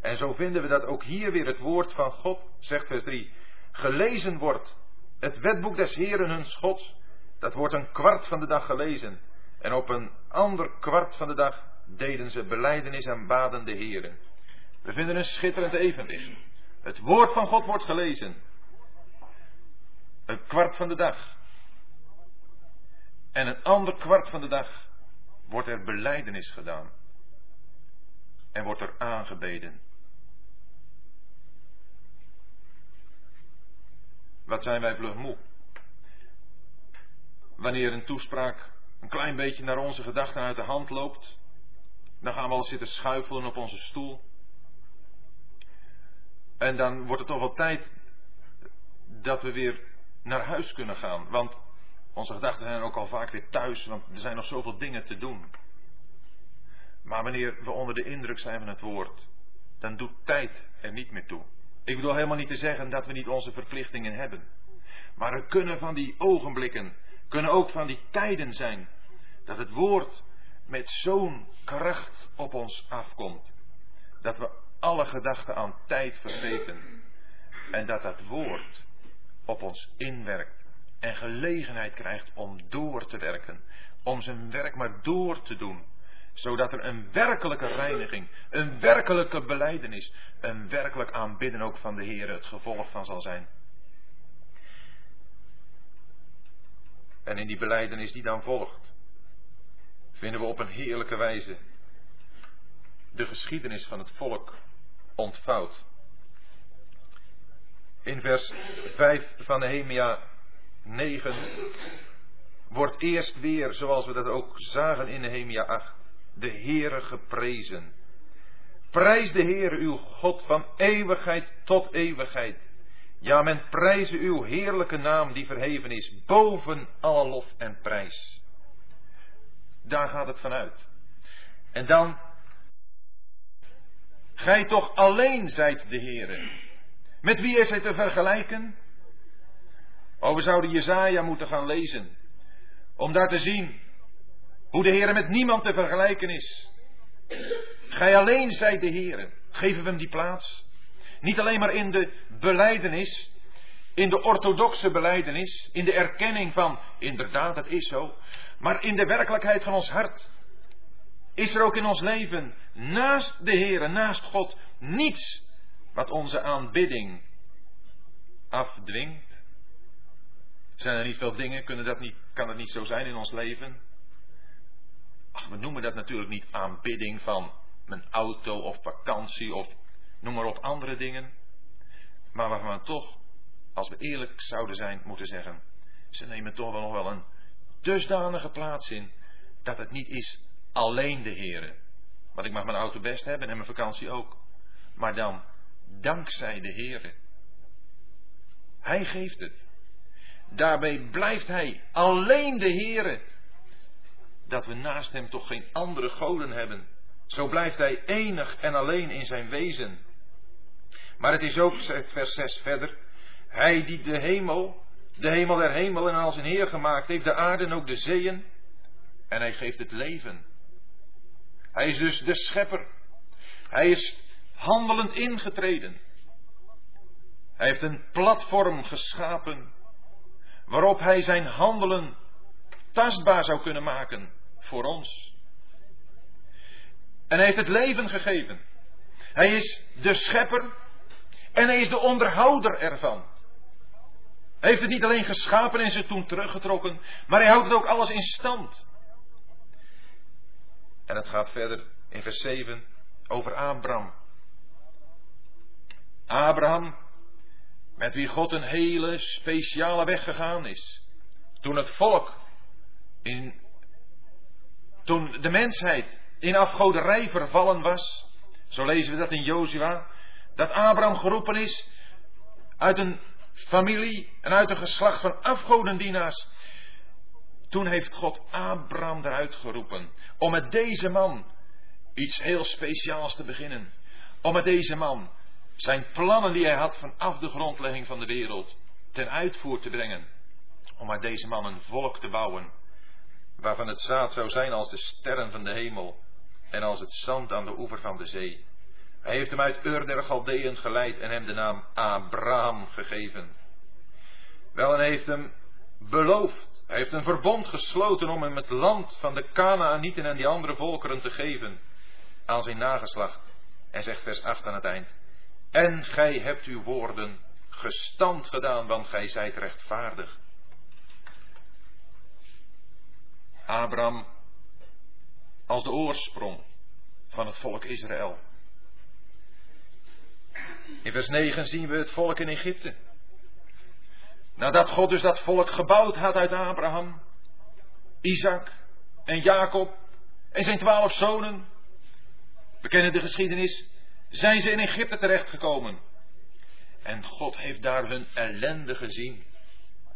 En zo vinden we dat ook hier weer het woord van God, zegt vers 3, gelezen wordt. Het wetboek des Heren hun Gods, dat wordt een kwart van de dag gelezen. En op een ander kwart van de dag deden ze beleidenis en baden de Heren. We vinden een schitterend evenwicht. Het woord van God wordt gelezen. Een kwart van de dag. En een ander kwart van de dag wordt er beleidenis gedaan. En wordt er aangebeden. Wat zijn wij vlug? Wanneer een toespraak een klein beetje naar onze gedachten uit de hand loopt, dan gaan we al zitten schuifelen op onze stoel. En dan wordt het toch wel tijd dat we weer naar huis kunnen gaan. Want onze gedachten zijn ook al vaak weer thuis, want er zijn nog zoveel dingen te doen. Maar wanneer we onder de indruk zijn van het woord, dan doet tijd er niet meer toe. Ik bedoel helemaal niet te zeggen dat we niet onze verplichtingen hebben. Maar er kunnen van die ogenblikken, kunnen ook van die tijden zijn, dat het woord met zo'n kracht op ons afkomt, dat we alle gedachten aan tijd vergeten en dat dat woord op ons inwerkt en gelegenheid krijgt om door te werken, om zijn werk maar door te doen, zodat er een werkelijke reiniging, een werkelijke beleidenis, een werkelijk aanbidden ook van de Heer het gevolg van zal zijn. En in die beleidenis die dan volgt, vinden we op een heerlijke wijze de geschiedenis van het volk ontvouwd. In vers 5 van Nehemia 9 wordt eerst weer, zoals we dat ook zagen in Nehemia 8, de Heere geprezen. Prijs de Heere uw God van eeuwigheid tot eeuwigheid. Ja, men prijze uw heerlijke naam die verheven is boven alle lof en prijs. Daar gaat het vanuit. En dan, gij toch alleen zijt de Heere. Met wie is hij te vergelijken? Oh, we zouden Jezaja moeten gaan lezen. Om daar te zien hoe de Heer met niemand te vergelijken is. Gij alleen zijt de Heer. Geven we hem die plaats? Niet alleen maar in de beleidenis, in de orthodoxe beleidenis, in de erkenning van inderdaad, het is zo, maar in de werkelijkheid van ons hart. Is er ook in ons leven, naast de Heer, naast God, niets wat onze aanbidding afdwingt? Zijn er niet veel dingen, kunnen dat niet, kan niet zo zijn in ons leven? Ach, we noemen dat natuurlijk niet aanbidding van mijn auto of vakantie of noem maar op andere dingen. Maar waarvan we toch, als we eerlijk zouden zijn, moeten zeggen, ze nemen toch wel nog wel een dusdanige plaats in dat het niet is alleen de Heere. Want ik mag mijn auto best hebben en mijn vakantie ook. Maar dan dankzij de Heere. Hij geeft het. Daarbij blijft hij alleen de Heere. Dat we naast hem toch geen andere goden hebben. Zo blijft hij enig en alleen in zijn wezen. Maar het is ook, vers 6 verder, hij die de hemel, de hemel der hemel en als een Heer gemaakt heeft, de aarde en ook de zeeën. En hij geeft het leven. Hij is dus de schepper. Hij is handelend ingetreden. Hij heeft een platform geschapen waarop hij zijn handelen tastbaar zou kunnen maken voor ons. En hij heeft het leven gegeven. Hij is de schepper en hij is de onderhouder ervan. Hij heeft het niet alleen geschapen en ze toen teruggetrokken, maar hij houdt het ook alles in stand. En het gaat verder in vers 7 over Abraham. Abraham, met wie God een hele speciale weg gegaan is. Toen het volk, in, toen de mensheid in afgoderij vervallen was, zo lezen we dat in Jozua, dat Abraham geroepen is uit een familie en uit een geslacht van afgodendienaars. Toen heeft God Abraham eruit geroepen om met deze man iets heel speciaals te beginnen. Om met deze man zijn plannen die hij had vanaf de grondlegging van de wereld ten uitvoer te brengen. Om uit deze man een volk te bouwen, waarvan het zaad zou zijn als de sterren van de hemel en als het zand aan de oever van de zee. Hij heeft hem uit Ur der Galdeën geleid en hem de naam Abraham gegeven. Wel, en hij heeft hem beloofd. Hij heeft een verbond gesloten om hem het land van de Kanaanieten en die andere volkeren te geven aan zijn nageslacht. En zegt vers 8 aan het eind. En gij hebt uw woorden gestand gedaan, want gij zijt rechtvaardig. Abraham als de oorsprong van het volk Israël. In vers 9 zien we het volk in Egypte. Nadat God dus dat volk gebouwd had uit Abraham, Isaac en Jacob en zijn twaalf zonen, we kennen de geschiedenis, zijn ze in Egypte terechtgekomen. En God heeft daar hun ellende gezien.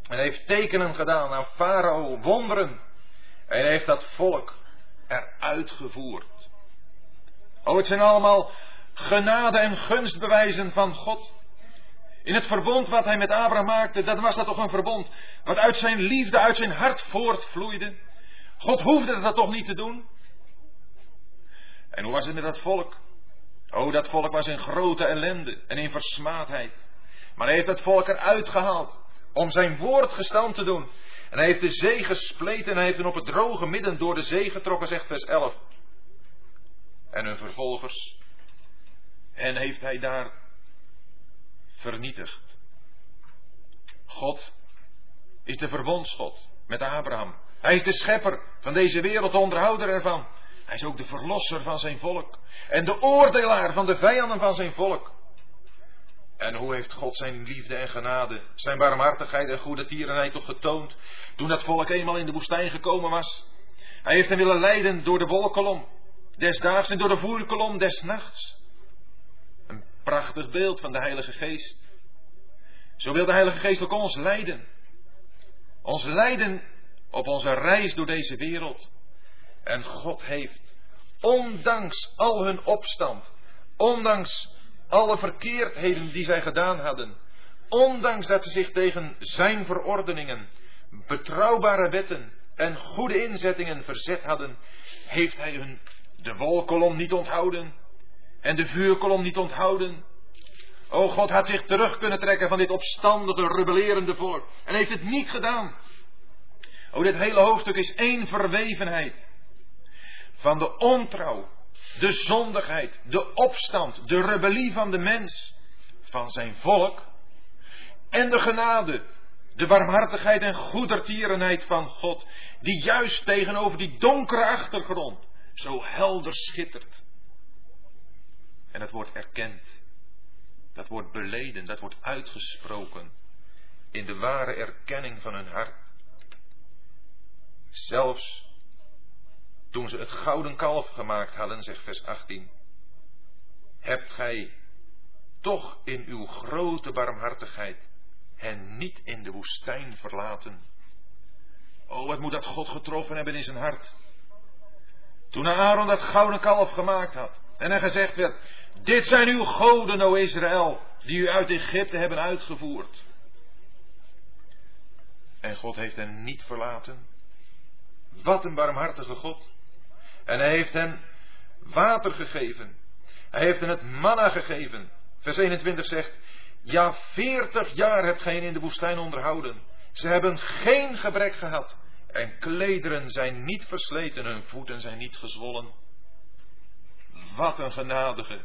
En heeft tekenen gedaan aan Farao, wonderen. En heeft dat volk eruit gevoerd. Oh, het zijn allemaal genade en gunstbewijzen van God. In het verbond wat hij met Abraham maakte, dat was dat toch een verbond wat uit zijn liefde, uit zijn hart voortvloeide. God hoefde dat toch niet te doen. En hoe was het dat volk? Oh, dat volk was in grote ellende en in versmaadheid. Maar hij heeft het volk eruit gehaald om zijn woord gestand te doen. En hij heeft de zee gespleten en hij heeft hen op het droge midden door de zee getrokken, zegt vers 11. En hun vervolgers. En heeft hij daar vernietigd. God is de verbondsgod met Abraham. Hij is de schepper van deze wereld, de onderhouder ervan. Hij is ook de verlosser van zijn volk. En de oordelaar van de vijanden van zijn volk. En hoe heeft God zijn liefde en genade, zijn barmhartigheid en goede tierenheid toch getoond toen dat volk eenmaal in de woestijn gekomen was? Hij heeft hen willen leiden door de wolkolom, desdaags en door de voerkolom des nachts. Prachtig beeld van de Heilige Geest. Zo wil de Heilige Geest ook ons leiden. Ons leiden op onze reis door deze wereld. En God heeft, ondanks al hun opstand, ondanks alle verkeerdheden die zij gedaan hadden, ondanks dat ze zich tegen zijn verordeningen, betrouwbare wetten en goede inzettingen verzet hadden, heeft hij hun de wolkolom niet onthouden en de vuurkolom niet onthouden. O God had zich terug kunnen trekken van dit opstandige, rebellerende volk en heeft het niet gedaan. O, dit hele hoofdstuk is één verwevenheid van de ontrouw, de zondigheid, de opstand, de rebellie van de mens, van zijn volk en de genade, de barmhartigheid en goedertierenheid van God, die juist tegenover die donkere achtergrond zo helder schittert. En dat wordt erkend, dat wordt beleden, dat wordt uitgesproken in de ware erkenning van hun hart. Zelfs toen ze het gouden kalf gemaakt hadden, zegt vers 18, hebt gij toch in uw grote barmhartigheid hen niet in de woestijn verlaten. Oh, wat moet dat God getroffen hebben in zijn hart. Toen Aaron dat gouden kalf gemaakt had en er gezegd werd, dit zijn uw goden, o Israël, die u uit Egypte hebben uitgevoerd. En God heeft hen niet verlaten. Wat een barmhartige God. En hij heeft hen water gegeven. Hij heeft hen het manna gegeven. Vers 21 zegt, ja, veertig jaar hebt gij in de woestijn onderhouden. Ze hebben geen gebrek gehad. En klederen zijn niet versleten, hun voeten zijn niet gezwollen. Wat een genadige,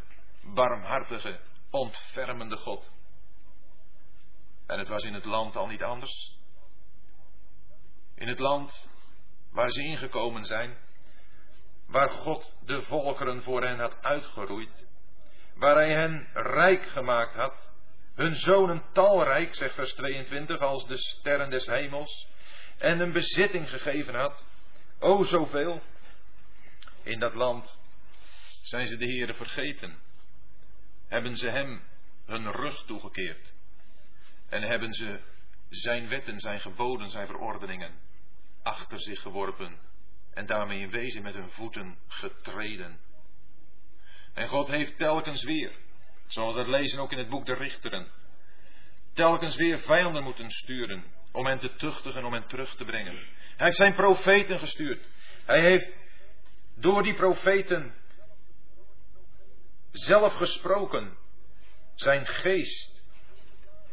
barmhartige, ontfermende God. En het was in het land al niet anders. In het land waar ze ingekomen zijn, waar God de volkeren voor hen had uitgeroeid, waar hij hen rijk gemaakt had, hun zonen talrijk, zegt vers 22, als de sterren des hemels, en een bezitting gegeven had, o zoveel. In dat land zijn ze de Heere vergeten, hebben ze hem hun rug toegekeerd en hebben ze zijn wetten, zijn geboden, zijn verordeningen achter zich geworpen en daarmee in wezen met hun voeten getreden. En God heeft telkens weer, zoals we dat lezen ook in het boek der Richteren, telkens weer vijanden moeten sturen om hen te tuchtigen, om hen terug te brengen. Hij heeft zijn profeten gestuurd. Hij heeft door die profeten zelf gesproken, zijn geest.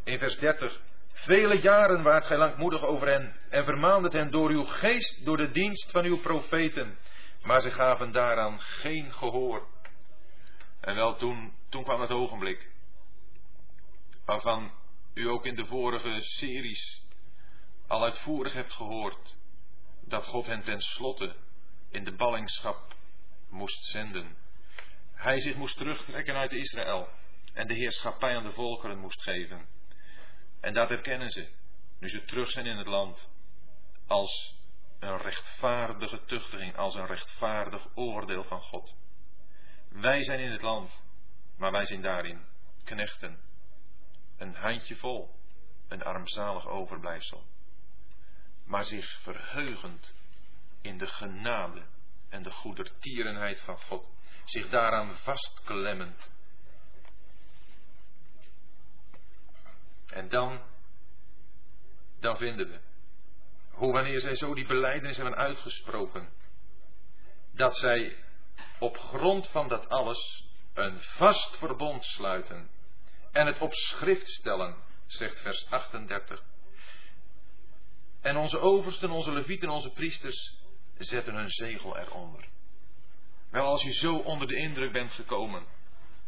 In vers 30. Vele jaren waart gij langmoedig over hen en vermaandet hen door uw geest, door de dienst van uw profeten. Maar ze gaven daaraan geen gehoor. En wel toen, toen kwam het ogenblik waarvan u ook in de vorige series al uitvoerig hebt gehoord dat God hen tenslotte in de ballingschap moest zenden. Hij zich moest terugtrekken uit Israël en de heerschappij aan de volkeren moest geven. En dat herkennen ze, nu ze terug zijn in het land, als een rechtvaardige tuchtiging, als een rechtvaardig oordeel van God. Wij zijn in het land, maar wij zijn daarin knechten. Een handjevol, een armzalig overblijfsel. Maar zich verheugend in de genade en de goedertierenheid van God, zich daaraan vastklemmend. En dan, dan vinden we, hoe wanneer zij zo die beleidenis hebben uitgesproken, dat zij op grond van dat alles een vast verbond sluiten en het op schrift stellen, zegt vers 38. En onze oversten, onze levieten, onze priesters zetten hun zegel eronder. Wel, als je zo onder de indruk bent gekomen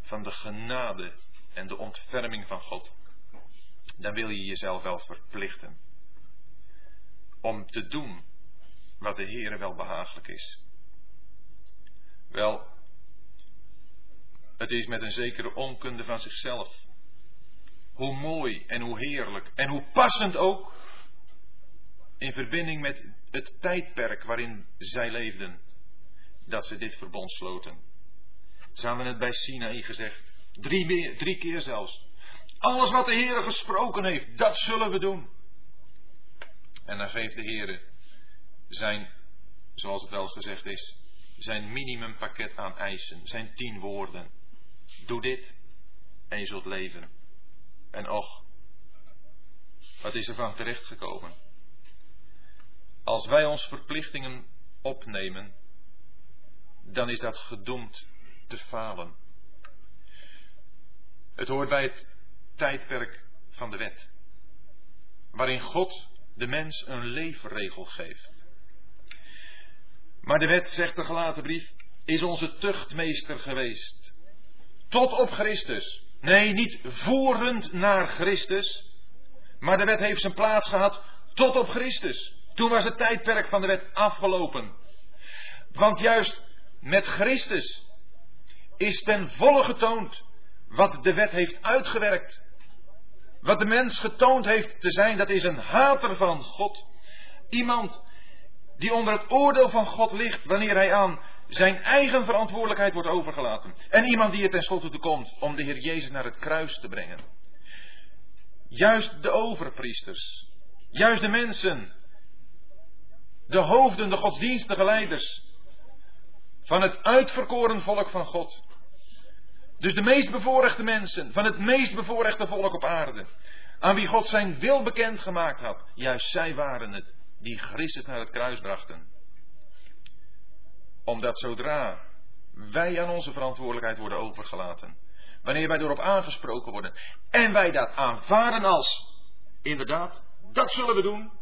van de genade en de ontferming van God, dan wil je jezelf wel verplichten om te doen wat de Heere wel behagelijk is. Wel, het is met een zekere onkunde van zichzelf. Hoe mooi en hoe heerlijk en hoe passend ook in verbinding met het tijdperk waarin zij leefden, dat ze dit verbond sloten. Ze hadden het bij Sinaï gezegd, drie, drie keer zelfs. Alles wat de Heer gesproken heeft, dat zullen we doen. En dan geeft de Heer zijn, zoals het wel eens gezegd is, zijn minimumpakket aan eisen, zijn tien woorden. Doe dit en je zult leven. En och, wat is er van terechtgekomen? Als wij ons verplichtingen opnemen, dan is dat gedoemd te falen. Het hoort bij het tijdperk van de wet, waarin God de mens een leefregel geeft. Maar de wet, zegt de gelaten brief, is onze tuchtmeester geweest. Tot op Christus. Nee, niet voerend naar Christus. Maar de wet heeft zijn plaats gehad tot op Christus. Toen was het tijdperk van de wet afgelopen. Want juist met Christus is ten volle getoond wat de wet heeft uitgewerkt. Wat de mens getoond heeft te zijn, dat is een hater van God. Iemand die onder het oordeel van God ligt wanneer hij aan zijn eigen verantwoordelijkheid wordt overgelaten. En iemand die er tenslotte toe komt om de Heer Jezus naar het kruis te brengen. Juist de overpriesters, juist de mensen, de hoofden, de godsdienstige leiders van het uitverkoren volk van God. Dus de meest bevoorrechte mensen van het meest bevoorrechte volk op aarde, aan wie God zijn wil bekend gemaakt had, juist zij waren het die Christus naar het kruis brachten. Omdat zodra wij aan onze verantwoordelijkheid worden overgelaten, wanneer wij erop aangesproken worden. En wij dat aanvaarden als, inderdaad, dat zullen we doen,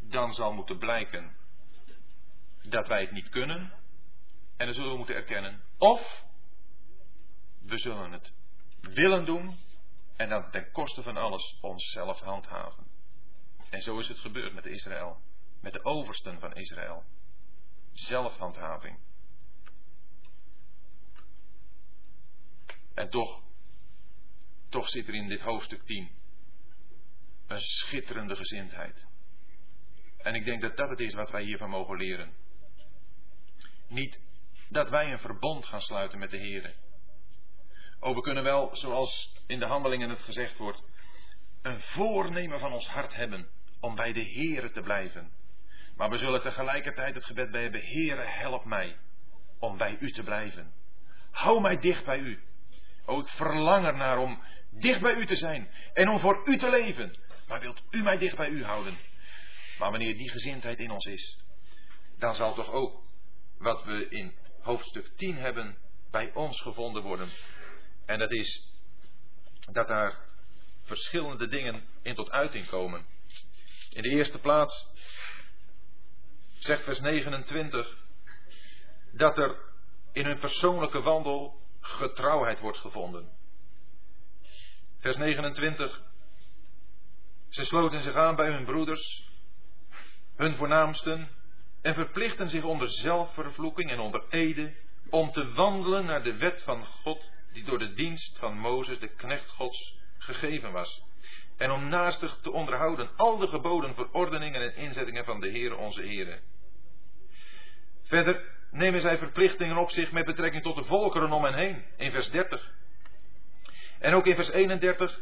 dan zal moeten blijken dat wij het niet kunnen en dan zullen we moeten erkennen. Of we zullen het willen doen en dan ten koste van alles onszelf handhaven. En zo is het gebeurd met Israël, met de oversten van Israël. Zelfhandhaving. En toch, toch zit er in dit hoofdstuk 10 een schitterende gezindheid. En ik denk dat dat het is wat wij hiervan mogen leren. Niet dat wij een verbond gaan sluiten met de Heer. Oh, we kunnen wel, zoals in de handelingen het gezegd wordt, een voornemen van ons hart hebben om bij de Heere te blijven. Maar we zullen tegelijkertijd het gebed bij hebben, Heere, help mij om bij U te blijven. Hou mij dicht bij U. Oh, ik verlang er naar om dicht bij U te zijn en om voor U te leven. Maar wilt U mij dicht bij U houden? Maar wanneer die gezindheid in ons is, dan zal toch ook wat we in hoofdstuk 10 hebben bij ons gevonden worden. En dat is dat daar verschillende dingen in tot uiting komen. In de eerste plaats zegt vers 29 dat er in hun persoonlijke wandel getrouwheid wordt gevonden. Vers 29. Ze sloten zich aan bij hun broeders, hun voornaamsten, en verplichten zich onder zelfvervloeking en onder ede om te wandelen naar de wet van God, die door de dienst van Mozes, de knecht Gods, gegeven was. En om naastig te onderhouden al de geboden, verordeningen en inzettingen van de Heere onze Heere. Verder nemen zij verplichtingen op zich met betrekking tot de volkeren om hen heen, in vers 30. En ook in vers 31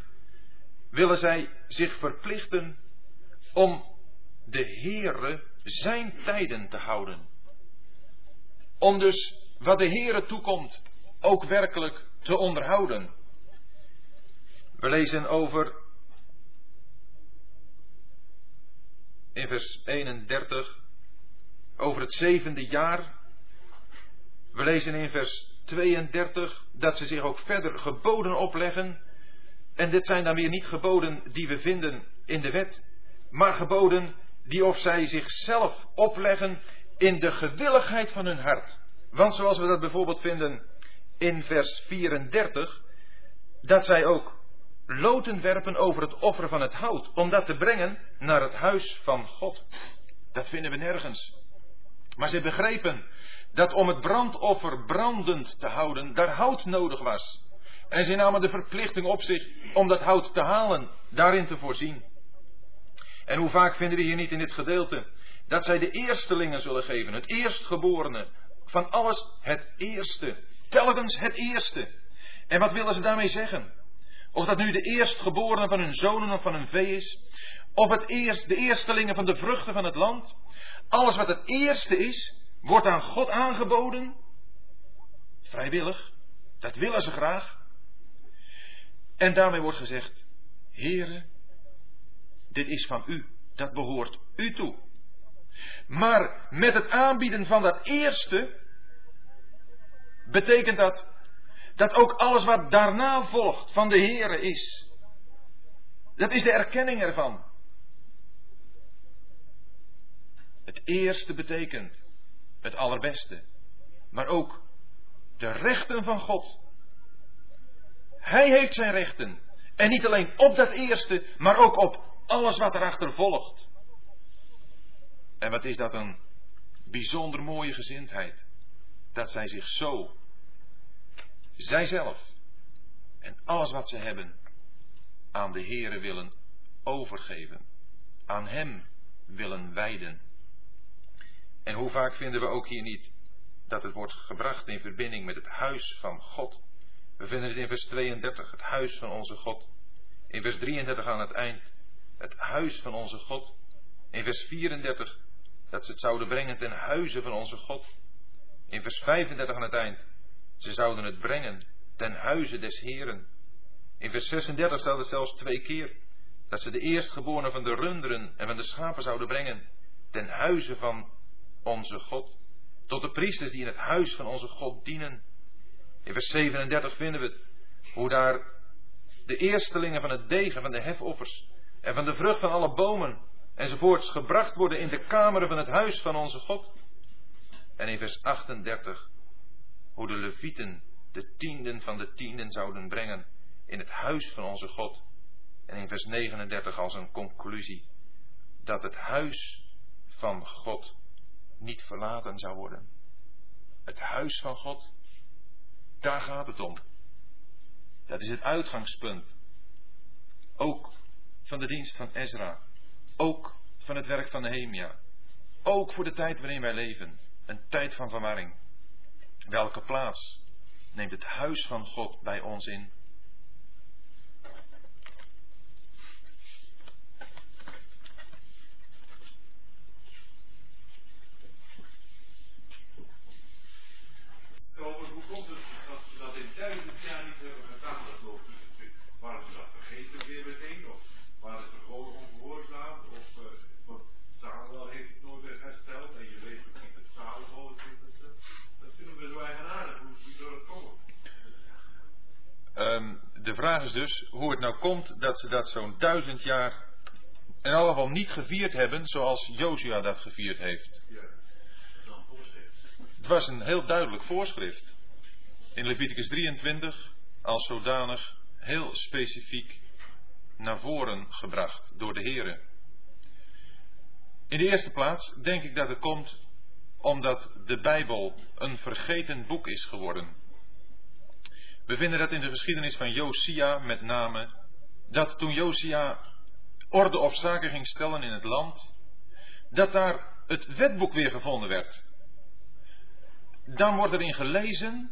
willen zij zich verplichten om de Heere zijn tijden te houden. Om dus wat de Heere toekomt ook werkelijk te onderhouden. We lezen over in vers 31 over het zevende jaar. We lezen in vers 32 dat ze zich ook verder geboden opleggen. En dit zijn dan weer niet geboden die we vinden in de wet, maar geboden die of zij zichzelf opleggen in de gewilligheid van hun hart. Want zoals we dat bijvoorbeeld vinden in vers 34, dat zij ook loten werpen over het offer van het hout, om dat te brengen naar het huis van God. Dat vinden we nergens. Maar ze begrepen dat om het brandoffer brandend te houden, daar hout nodig was. En ze namen de verplichting op zich om dat hout te halen, daarin te voorzien. En hoe vaak vinden we hier niet in dit gedeelte dat zij de eerstelingen zullen geven, het eerstgeborene, van alles het eerste, telkens het eerste. En wat willen ze daarmee zeggen? Of dat nu de eerstgeborene van hun zonen of van hun vee is, of het eerst, de eerstelingen van de vruchten van het land, alles wat het eerste is, wordt aan God aangeboden. Vrijwillig. Dat willen ze graag. En daarmee wordt gezegd, Heere, dit is van u. Dat behoort u toe. Maar met het aanbieden van dat eerste, betekent dat dat ook alles wat daarna volgt van de Heere is. Dat is de erkenning ervan. Het eerste betekent het allerbeste, maar ook de rechten van God. Hij heeft zijn rechten. En niet alleen op dat eerste, maar ook op alles wat erachter volgt. En wat is dat een bijzonder mooie gezindheid. Dat zij zich zo, zijzelf en alles wat ze hebben, aan de Heere willen overgeven. Aan Hem willen wijden. En hoe vaak vinden we ook hier niet dat het wordt gebracht in verbinding met het huis van God. We vinden het in vers 32, het huis van onze God. In vers 33 aan het eind, het huis van onze God. In vers 34, dat ze het zouden brengen ten huize van onze God. In vers 35 aan het eind, ze zouden het brengen ten huize des Heren. In vers 36 staat het zelfs twee keer, dat ze de eerstgeborene van de runderen en van de schapen zouden brengen ten huize van onze God. Tot de priesters die in het huis van onze God dienen. In vers 37 vinden we het, hoe daar de eerstelingen van het degen van de hefoffers en van de vrucht van alle bomen enzovoorts gebracht worden in de kameren van het huis van onze God. En in vers 38 hoe de levieten de tienden van de tienden zouden brengen in het huis van onze God. En in vers 39 als een conclusie dat het huis van God niet verlaten zou worden. Het huis van God, daar gaat het om. Dat is het uitgangspunt. Ook van de dienst van Ezra. Ook van het werk van Nehemia. Ook voor de tijd waarin wij leven. Een tijd van verwarring. Welke plaats neemt het huis van God bij ons in? Hoe komt het dat we dat in duizend jaar niet hebben De vraag is dus hoe het nou komt dat ze dat zo'n duizend jaar in alle geval niet gevierd hebben zoals Josia dat gevierd heeft. Het was een heel duidelijk voorschrift. In Leviticus 23 als zodanig heel specifiek naar voren gebracht door de Here. In de eerste plaats denk ik dat het komt omdat de Bijbel een vergeten boek is geworden. We vinden dat in de geschiedenis van Josia met name, dat toen Josia orde op zaken ging stellen in het land, dat daar het wetboek weer gevonden werd. Dan wordt erin gelezen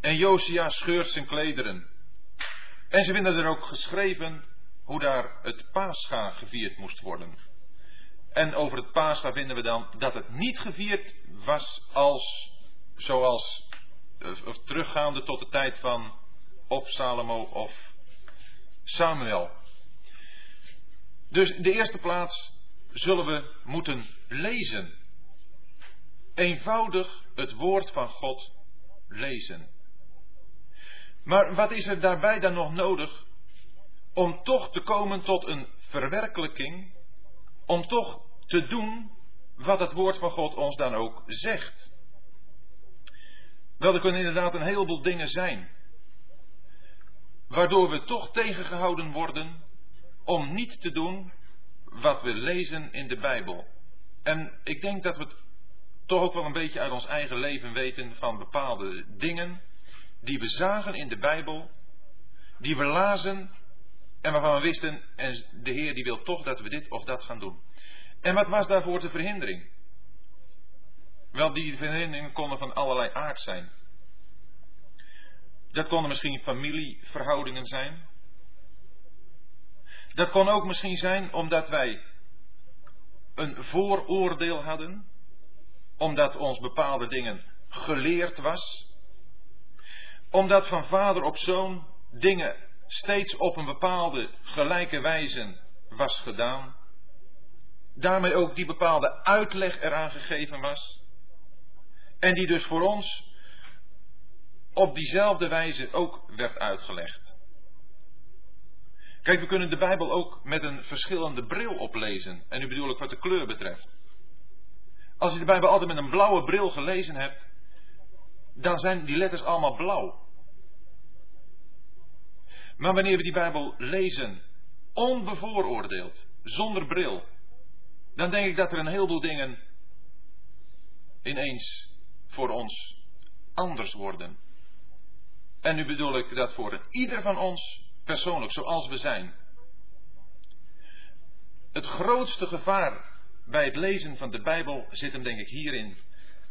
en Josia scheurt zijn klederen. En ze vinden er ook geschreven hoe daar het Pascha gevierd moest worden. En over het Pascha vinden we dan dat het niet gevierd was als, zoals, of teruggaande tot de tijd van of Salomo of Samuel. Dus de eerste plaats zullen we moeten lezen. Eenvoudig het woord van God lezen. Maar wat is er daarbij dan nog nodig om toch te komen tot een verwerkelijking, om toch te doen wat het woord van God ons dan ook zegt? Wel, er kunnen inderdaad een heleboel dingen zijn, waardoor we toch tegengehouden worden om niet te doen wat we lezen in de Bijbel. En ik denk dat we het toch ook wel een beetje uit ons eigen leven weten van bepaalde dingen die we zagen in de Bijbel, die we lazen en waarvan we wisten, en de Heer die wil toch dat we dit of dat gaan doen. En wat was daarvoor de verhindering? Wel, die verhinderingen konden van allerlei aard zijn. Dat konden misschien familieverhoudingen zijn. Dat kon ook misschien zijn omdat wij een vooroordeel hadden, omdat ons bepaalde dingen geleerd was, omdat van vader op zoon dingen steeds op een bepaalde gelijke wijze was gedaan, daarmee ook die bepaalde uitleg eraan gegeven was, en die dus voor ons op diezelfde wijze ook werd uitgelegd. Kijk, we kunnen de Bijbel ook met een verschillende bril oplezen. En nu bedoel ik wat de kleur betreft. Als je de Bijbel altijd met een blauwe bril gelezen hebt, dan zijn die letters allemaal blauw. Maar wanneer we die Bijbel lezen, onbevooroordeeld, zonder bril, dan denk ik dat er een heleboel dingen ineens voor ons anders worden. En nu bedoel ik dat voor ieder van ons persoonlijk, zoals we zijn. Het grootste gevaar bij het lezen van de Bijbel zit hem denk ik hierin.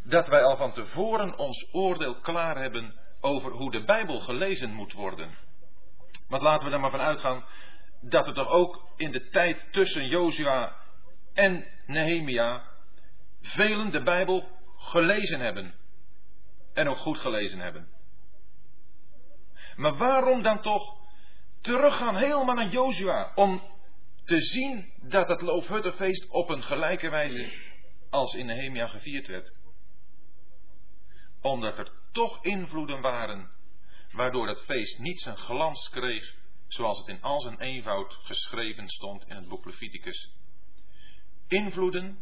Dat wij al van tevoren ons oordeel klaar hebben over hoe de Bijbel gelezen moet worden. Want laten we er maar van uitgaan dat er toch ook in de tijd tussen Jozua en Nehemia velen de Bijbel gelezen hebben. En ook goed gelezen hebben. Maar waarom dan toch teruggaan helemaal naar Jozua om te zien dat het Loofhuttenfeest op een gelijke wijze als in Nehemia gevierd werd? Omdat er toch invloeden waren waardoor dat feest niet zijn glans kreeg zoals het in al zijn eenvoud geschreven stond in het boek Leviticus. Invloeden,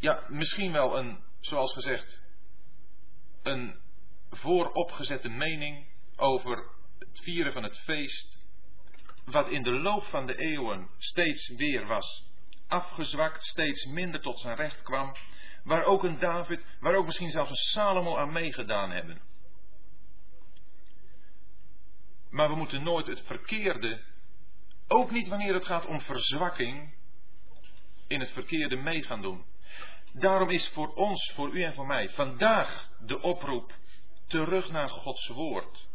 ja, misschien wel een, zoals gezegd, een vooropgezette mening over het vieren van het feest, wat in de loop van de eeuwen steeds weer was afgezwakt, steeds minder tot zijn recht kwam, waar ook een David, waar ook misschien zelfs een Salomo aan meegedaan hebben. Maar we moeten nooit het verkeerde, ook niet wanneer het gaat om verzwakking, in het verkeerde mee gaan doen. Daarom is voor ons, voor u en voor mij, vandaag de oproep terug naar Gods woord.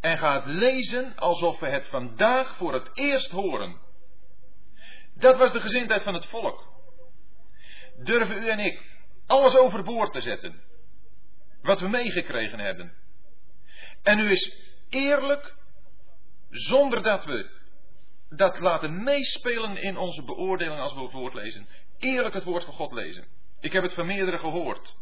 En ga het lezen alsof we het vandaag voor het eerst horen. Dat was de gezindheid van het volk. Durven u en ik alles overboord te zetten. Wat we meegekregen hebben. En u is eerlijk, zonder dat we dat laten meespelen in onze beoordeling als we het woord lezen. Eerlijk het woord van God lezen. Ik heb het van meerdere gehoord.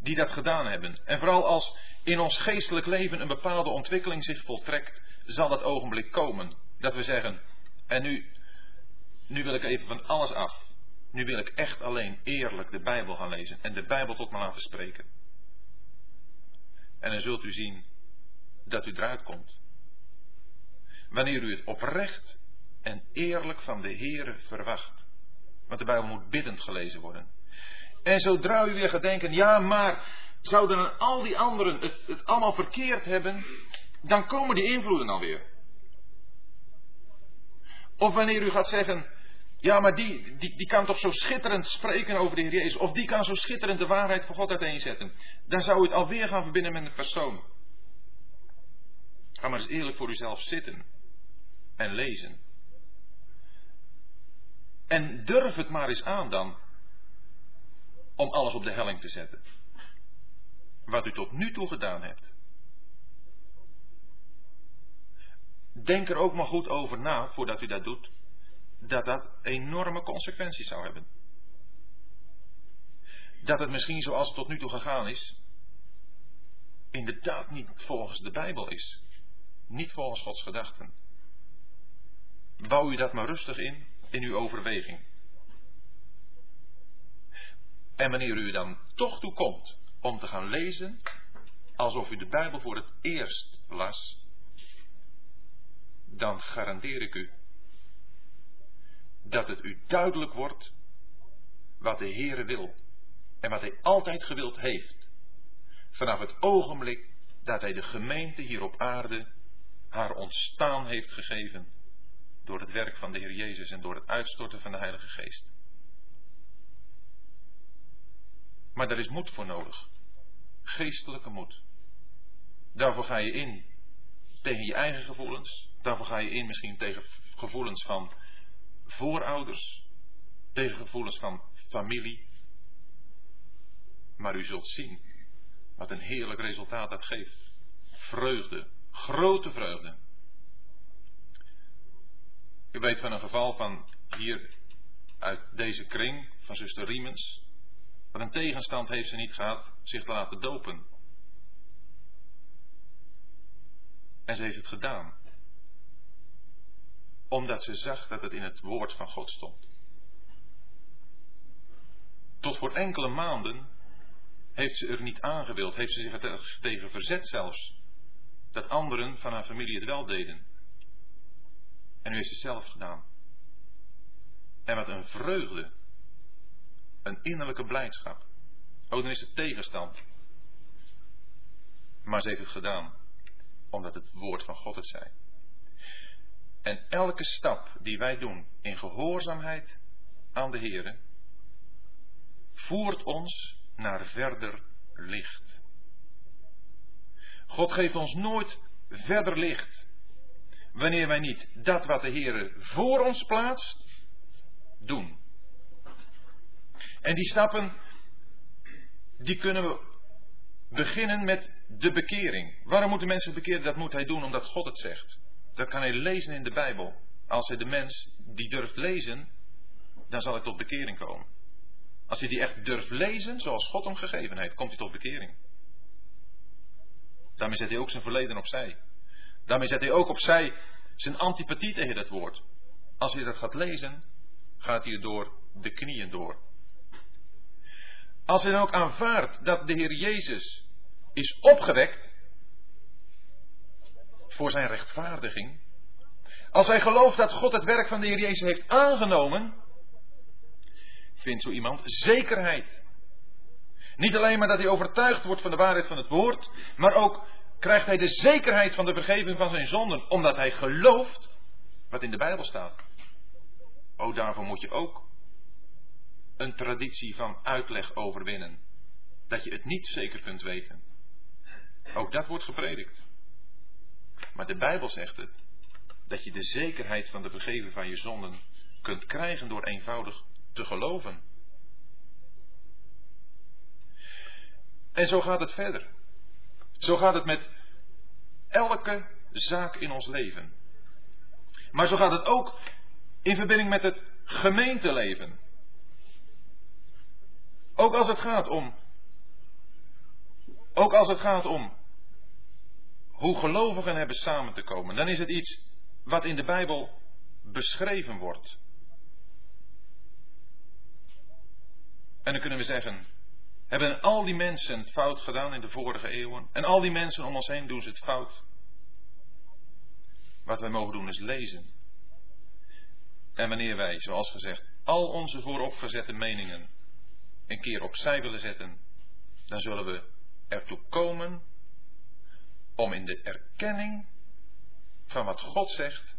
die dat gedaan hebben. En vooral als in ons geestelijk leven een bepaalde ontwikkeling zich voltrekt, zal dat ogenblik komen. Dat we zeggen, en nu, nu wil ik even van alles af. Nu wil ik echt alleen eerlijk de Bijbel gaan lezen en de Bijbel tot me laten spreken. En dan zult u zien dat u eruit komt. Wanneer u het oprecht en eerlijk van de Heere verwacht. Want de Bijbel moet biddend gelezen worden. En zodra u weer gaat denken, ja maar zouden al die anderen het, allemaal verkeerd hebben, dan komen die invloeden alweer. Of wanneer u gaat zeggen, ja maar die, die, die kan toch zo schitterend spreken over de Heer Jezus, of die kan zo schitterend de waarheid van God uiteenzetten, dan zou u het alweer gaan verbinden met een persoon. Ga maar eens eerlijk voor uzelf zitten en lezen. En durf het maar eens aan dan om alles op de helling te zetten. Wat u tot nu toe gedaan hebt. Denk er ook maar goed over na voordat u dat doet, dat dat enorme consequenties zou hebben. Dat het misschien zoals het tot nu toe gegaan is, inderdaad niet volgens de Bijbel is. Niet volgens Gods gedachten. Bouw u dat maar rustig in, in uw overweging. En wanneer u dan toch toe komt om te gaan lezen, alsof u de Bijbel voor het eerst las, dan garandeer ik u dat het u duidelijk wordt wat de Heere wil en wat Hij altijd gewild heeft. Vanaf het ogenblik dat Hij de gemeente hier op aarde haar ontstaan heeft gegeven door het werk van de Heer Jezus en door het uitstorten van de Heilige Geest. Maar daar is moed voor nodig. Geestelijke moed. Daarvoor ga je in tegen je eigen gevoelens. Daarvoor ga je in misschien tegen gevoelens van voorouders. Tegen gevoelens van familie. Maar u zult zien wat een heerlijk resultaat dat geeft. Vreugde. Grote vreugde. Ik weet van een geval van hier uit deze kring van zuster Riemens. Wat een tegenstand heeft ze niet gehad zich te laten dopen. En ze heeft het gedaan. Omdat ze zag dat het in het woord van God stond. Tot voor enkele maanden heeft ze er niet aangewild, heeft ze zich er tegen verzet zelfs. Dat anderen van haar familie het wel deden. En nu heeft het zelf gedaan. En wat een vreugde. Een innerlijke blijdschap. Oh, dan is het tegenstand. Maar ze heeft het gedaan. Omdat het woord van God het zei. En elke stap die wij doen in gehoorzaamheid aan de Heer, voert ons naar verder licht. God geeft ons nooit verder licht wanneer wij niet dat wat de Heer voor ons plaatst, doen. En die stappen, die kunnen we beginnen met de bekering. Waarom moeten mensen bekeren? Dat moet hij doen omdat God het zegt. Dat kan hij lezen in de Bijbel. Als hij de mens die durft lezen, dan zal hij tot bekering komen. Als hij die echt durft lezen, zoals God hem gegeven heeft, komt hij tot bekering. Daarmee zet hij ook zijn verleden opzij. Daarmee zet hij ook opzij zijn antipathie tegen dat woord. Als hij dat gaat lezen, gaat hij door de knieën door. Als hij dan ook aanvaardt dat de Heer Jezus is opgewekt voor zijn rechtvaardiging. Als hij gelooft dat God het werk van de Heer Jezus heeft aangenomen, vindt zo iemand zekerheid. Niet alleen maar dat hij overtuigd wordt van de waarheid van het woord, maar ook krijgt hij de zekerheid van de vergeving van zijn zonden, omdat hij gelooft wat in de Bijbel staat. O, daarvoor moet je ook een traditie van uitleg overwinnen. Dat je het niet zeker kunt weten. Ook dat wordt gepredikt. Maar de Bijbel zegt het. Dat je de zekerheid van de vergeving van je zonden kunt krijgen door eenvoudig te geloven. En zo gaat het verder. Zo gaat het met elke zaak in ons leven. Maar zo gaat het ook in verbinding met het gemeenteleven. Ook als het gaat om Ook als het gaat om hoe gelovigen hebben samen te komen, dan is het iets wat in de Bijbel beschreven wordt. En dan kunnen we zeggen, hebben al die mensen het fout gedaan in de vorige eeuwen? En al die mensen om ons heen doen ze het fout? Wat wij mogen doen is lezen. En wanneer wij, zoals gezegd, al onze vooropgezette meningen een keer opzij willen zetten, dan zullen we ertoe komen om in de erkenning van wat God zegt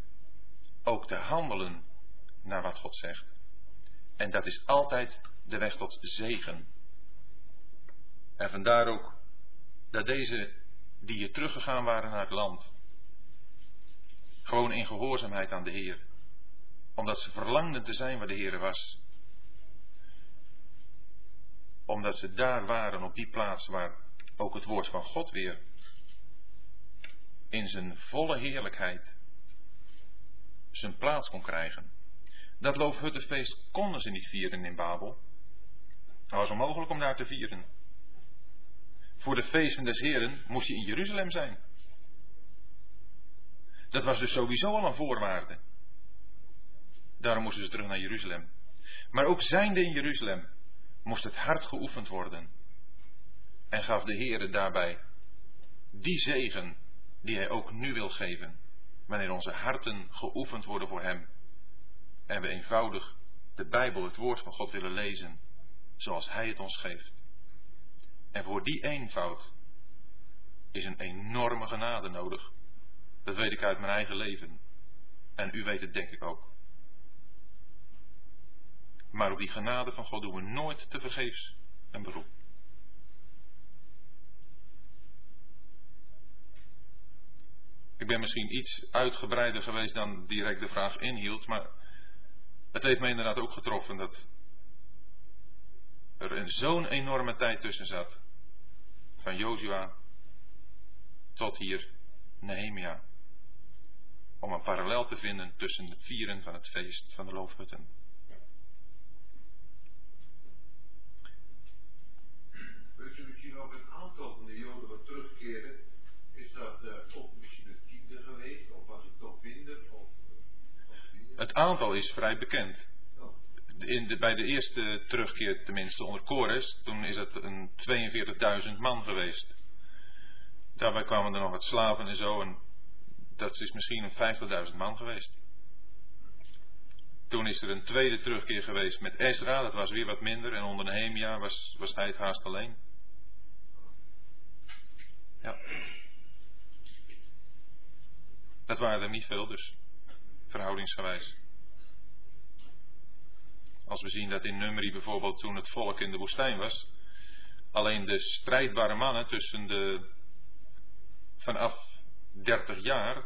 ook te handelen naar wat God zegt. En dat is altijd de weg tot zegen. En vandaar ook dat deze die hier teruggegaan waren naar het land, gewoon in gehoorzaamheid aan de Heer, omdat ze verlangden te zijn waar de Heer was, omdat ze daar waren op die plaats waar ook het woord van God weer in zijn volle heerlijkheid zijn plaats kon krijgen. Dat Loofhuttenfeest konden ze niet vieren in Babel. Het was onmogelijk om daar te vieren. Voor de feesten des Heren moest je in Jeruzalem zijn. Dat was dus sowieso al een voorwaarde. Daarom moesten ze terug naar Jeruzalem. Maar ook zijnde in Jeruzalem moest het hart geoefend worden. En gaf de Heere daarbij die zegen die Hij ook nu wil geven. Wanneer onze harten geoefend worden voor Hem. En we eenvoudig de Bijbel, het woord van God willen lezen. Zoals Hij het ons geeft. En voor die eenvoud is een enorme genade nodig. Dat weet ik uit mijn eigen leven. En u weet het denk ik ook. Maar op die genade van God doen we nooit te vergeefs een beroep. Ik ben misschien iets uitgebreider geweest dan direct de vraag inhield, maar het heeft me inderdaad ook getroffen dat er zo'n enorme tijd tussen zat. Van Jozua tot hier Nehemia. Om een parallel te vinden tussen het vieren van het feest van de loofhutten. Weet je misschien ook een aantal van de Joden wat terugkeren? Is dat uh, ook misschien het tiende geweest? Of was het toch minder? Of, of minder? Het aantal is vrij bekend. In bij de eerste terugkeer, tenminste onder Kores, toen is het een 42.000 man geweest. Daarbij kwamen er nog wat slaven en zo, en dat is misschien een 50.000 man geweest. Toen is er een tweede terugkeer geweest met Ezra, dat was weer wat minder, en onder Nehemia was, was hij het haast alleen. Ja. Dat waren er niet veel, dus verhoudingsgewijs. Als we zien dat in Numeri bijvoorbeeld toen het volk in de woestijn was, alleen de strijdbare mannen tussen de vanaf 30 jaar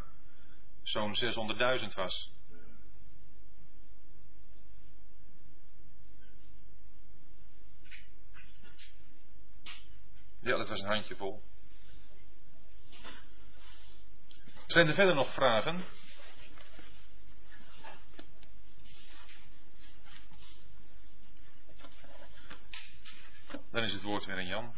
zo'n 600.000 was. Ja, dat was een handjevol. Zijn er verder nog vragen? Dan is het woord weer aan Jan.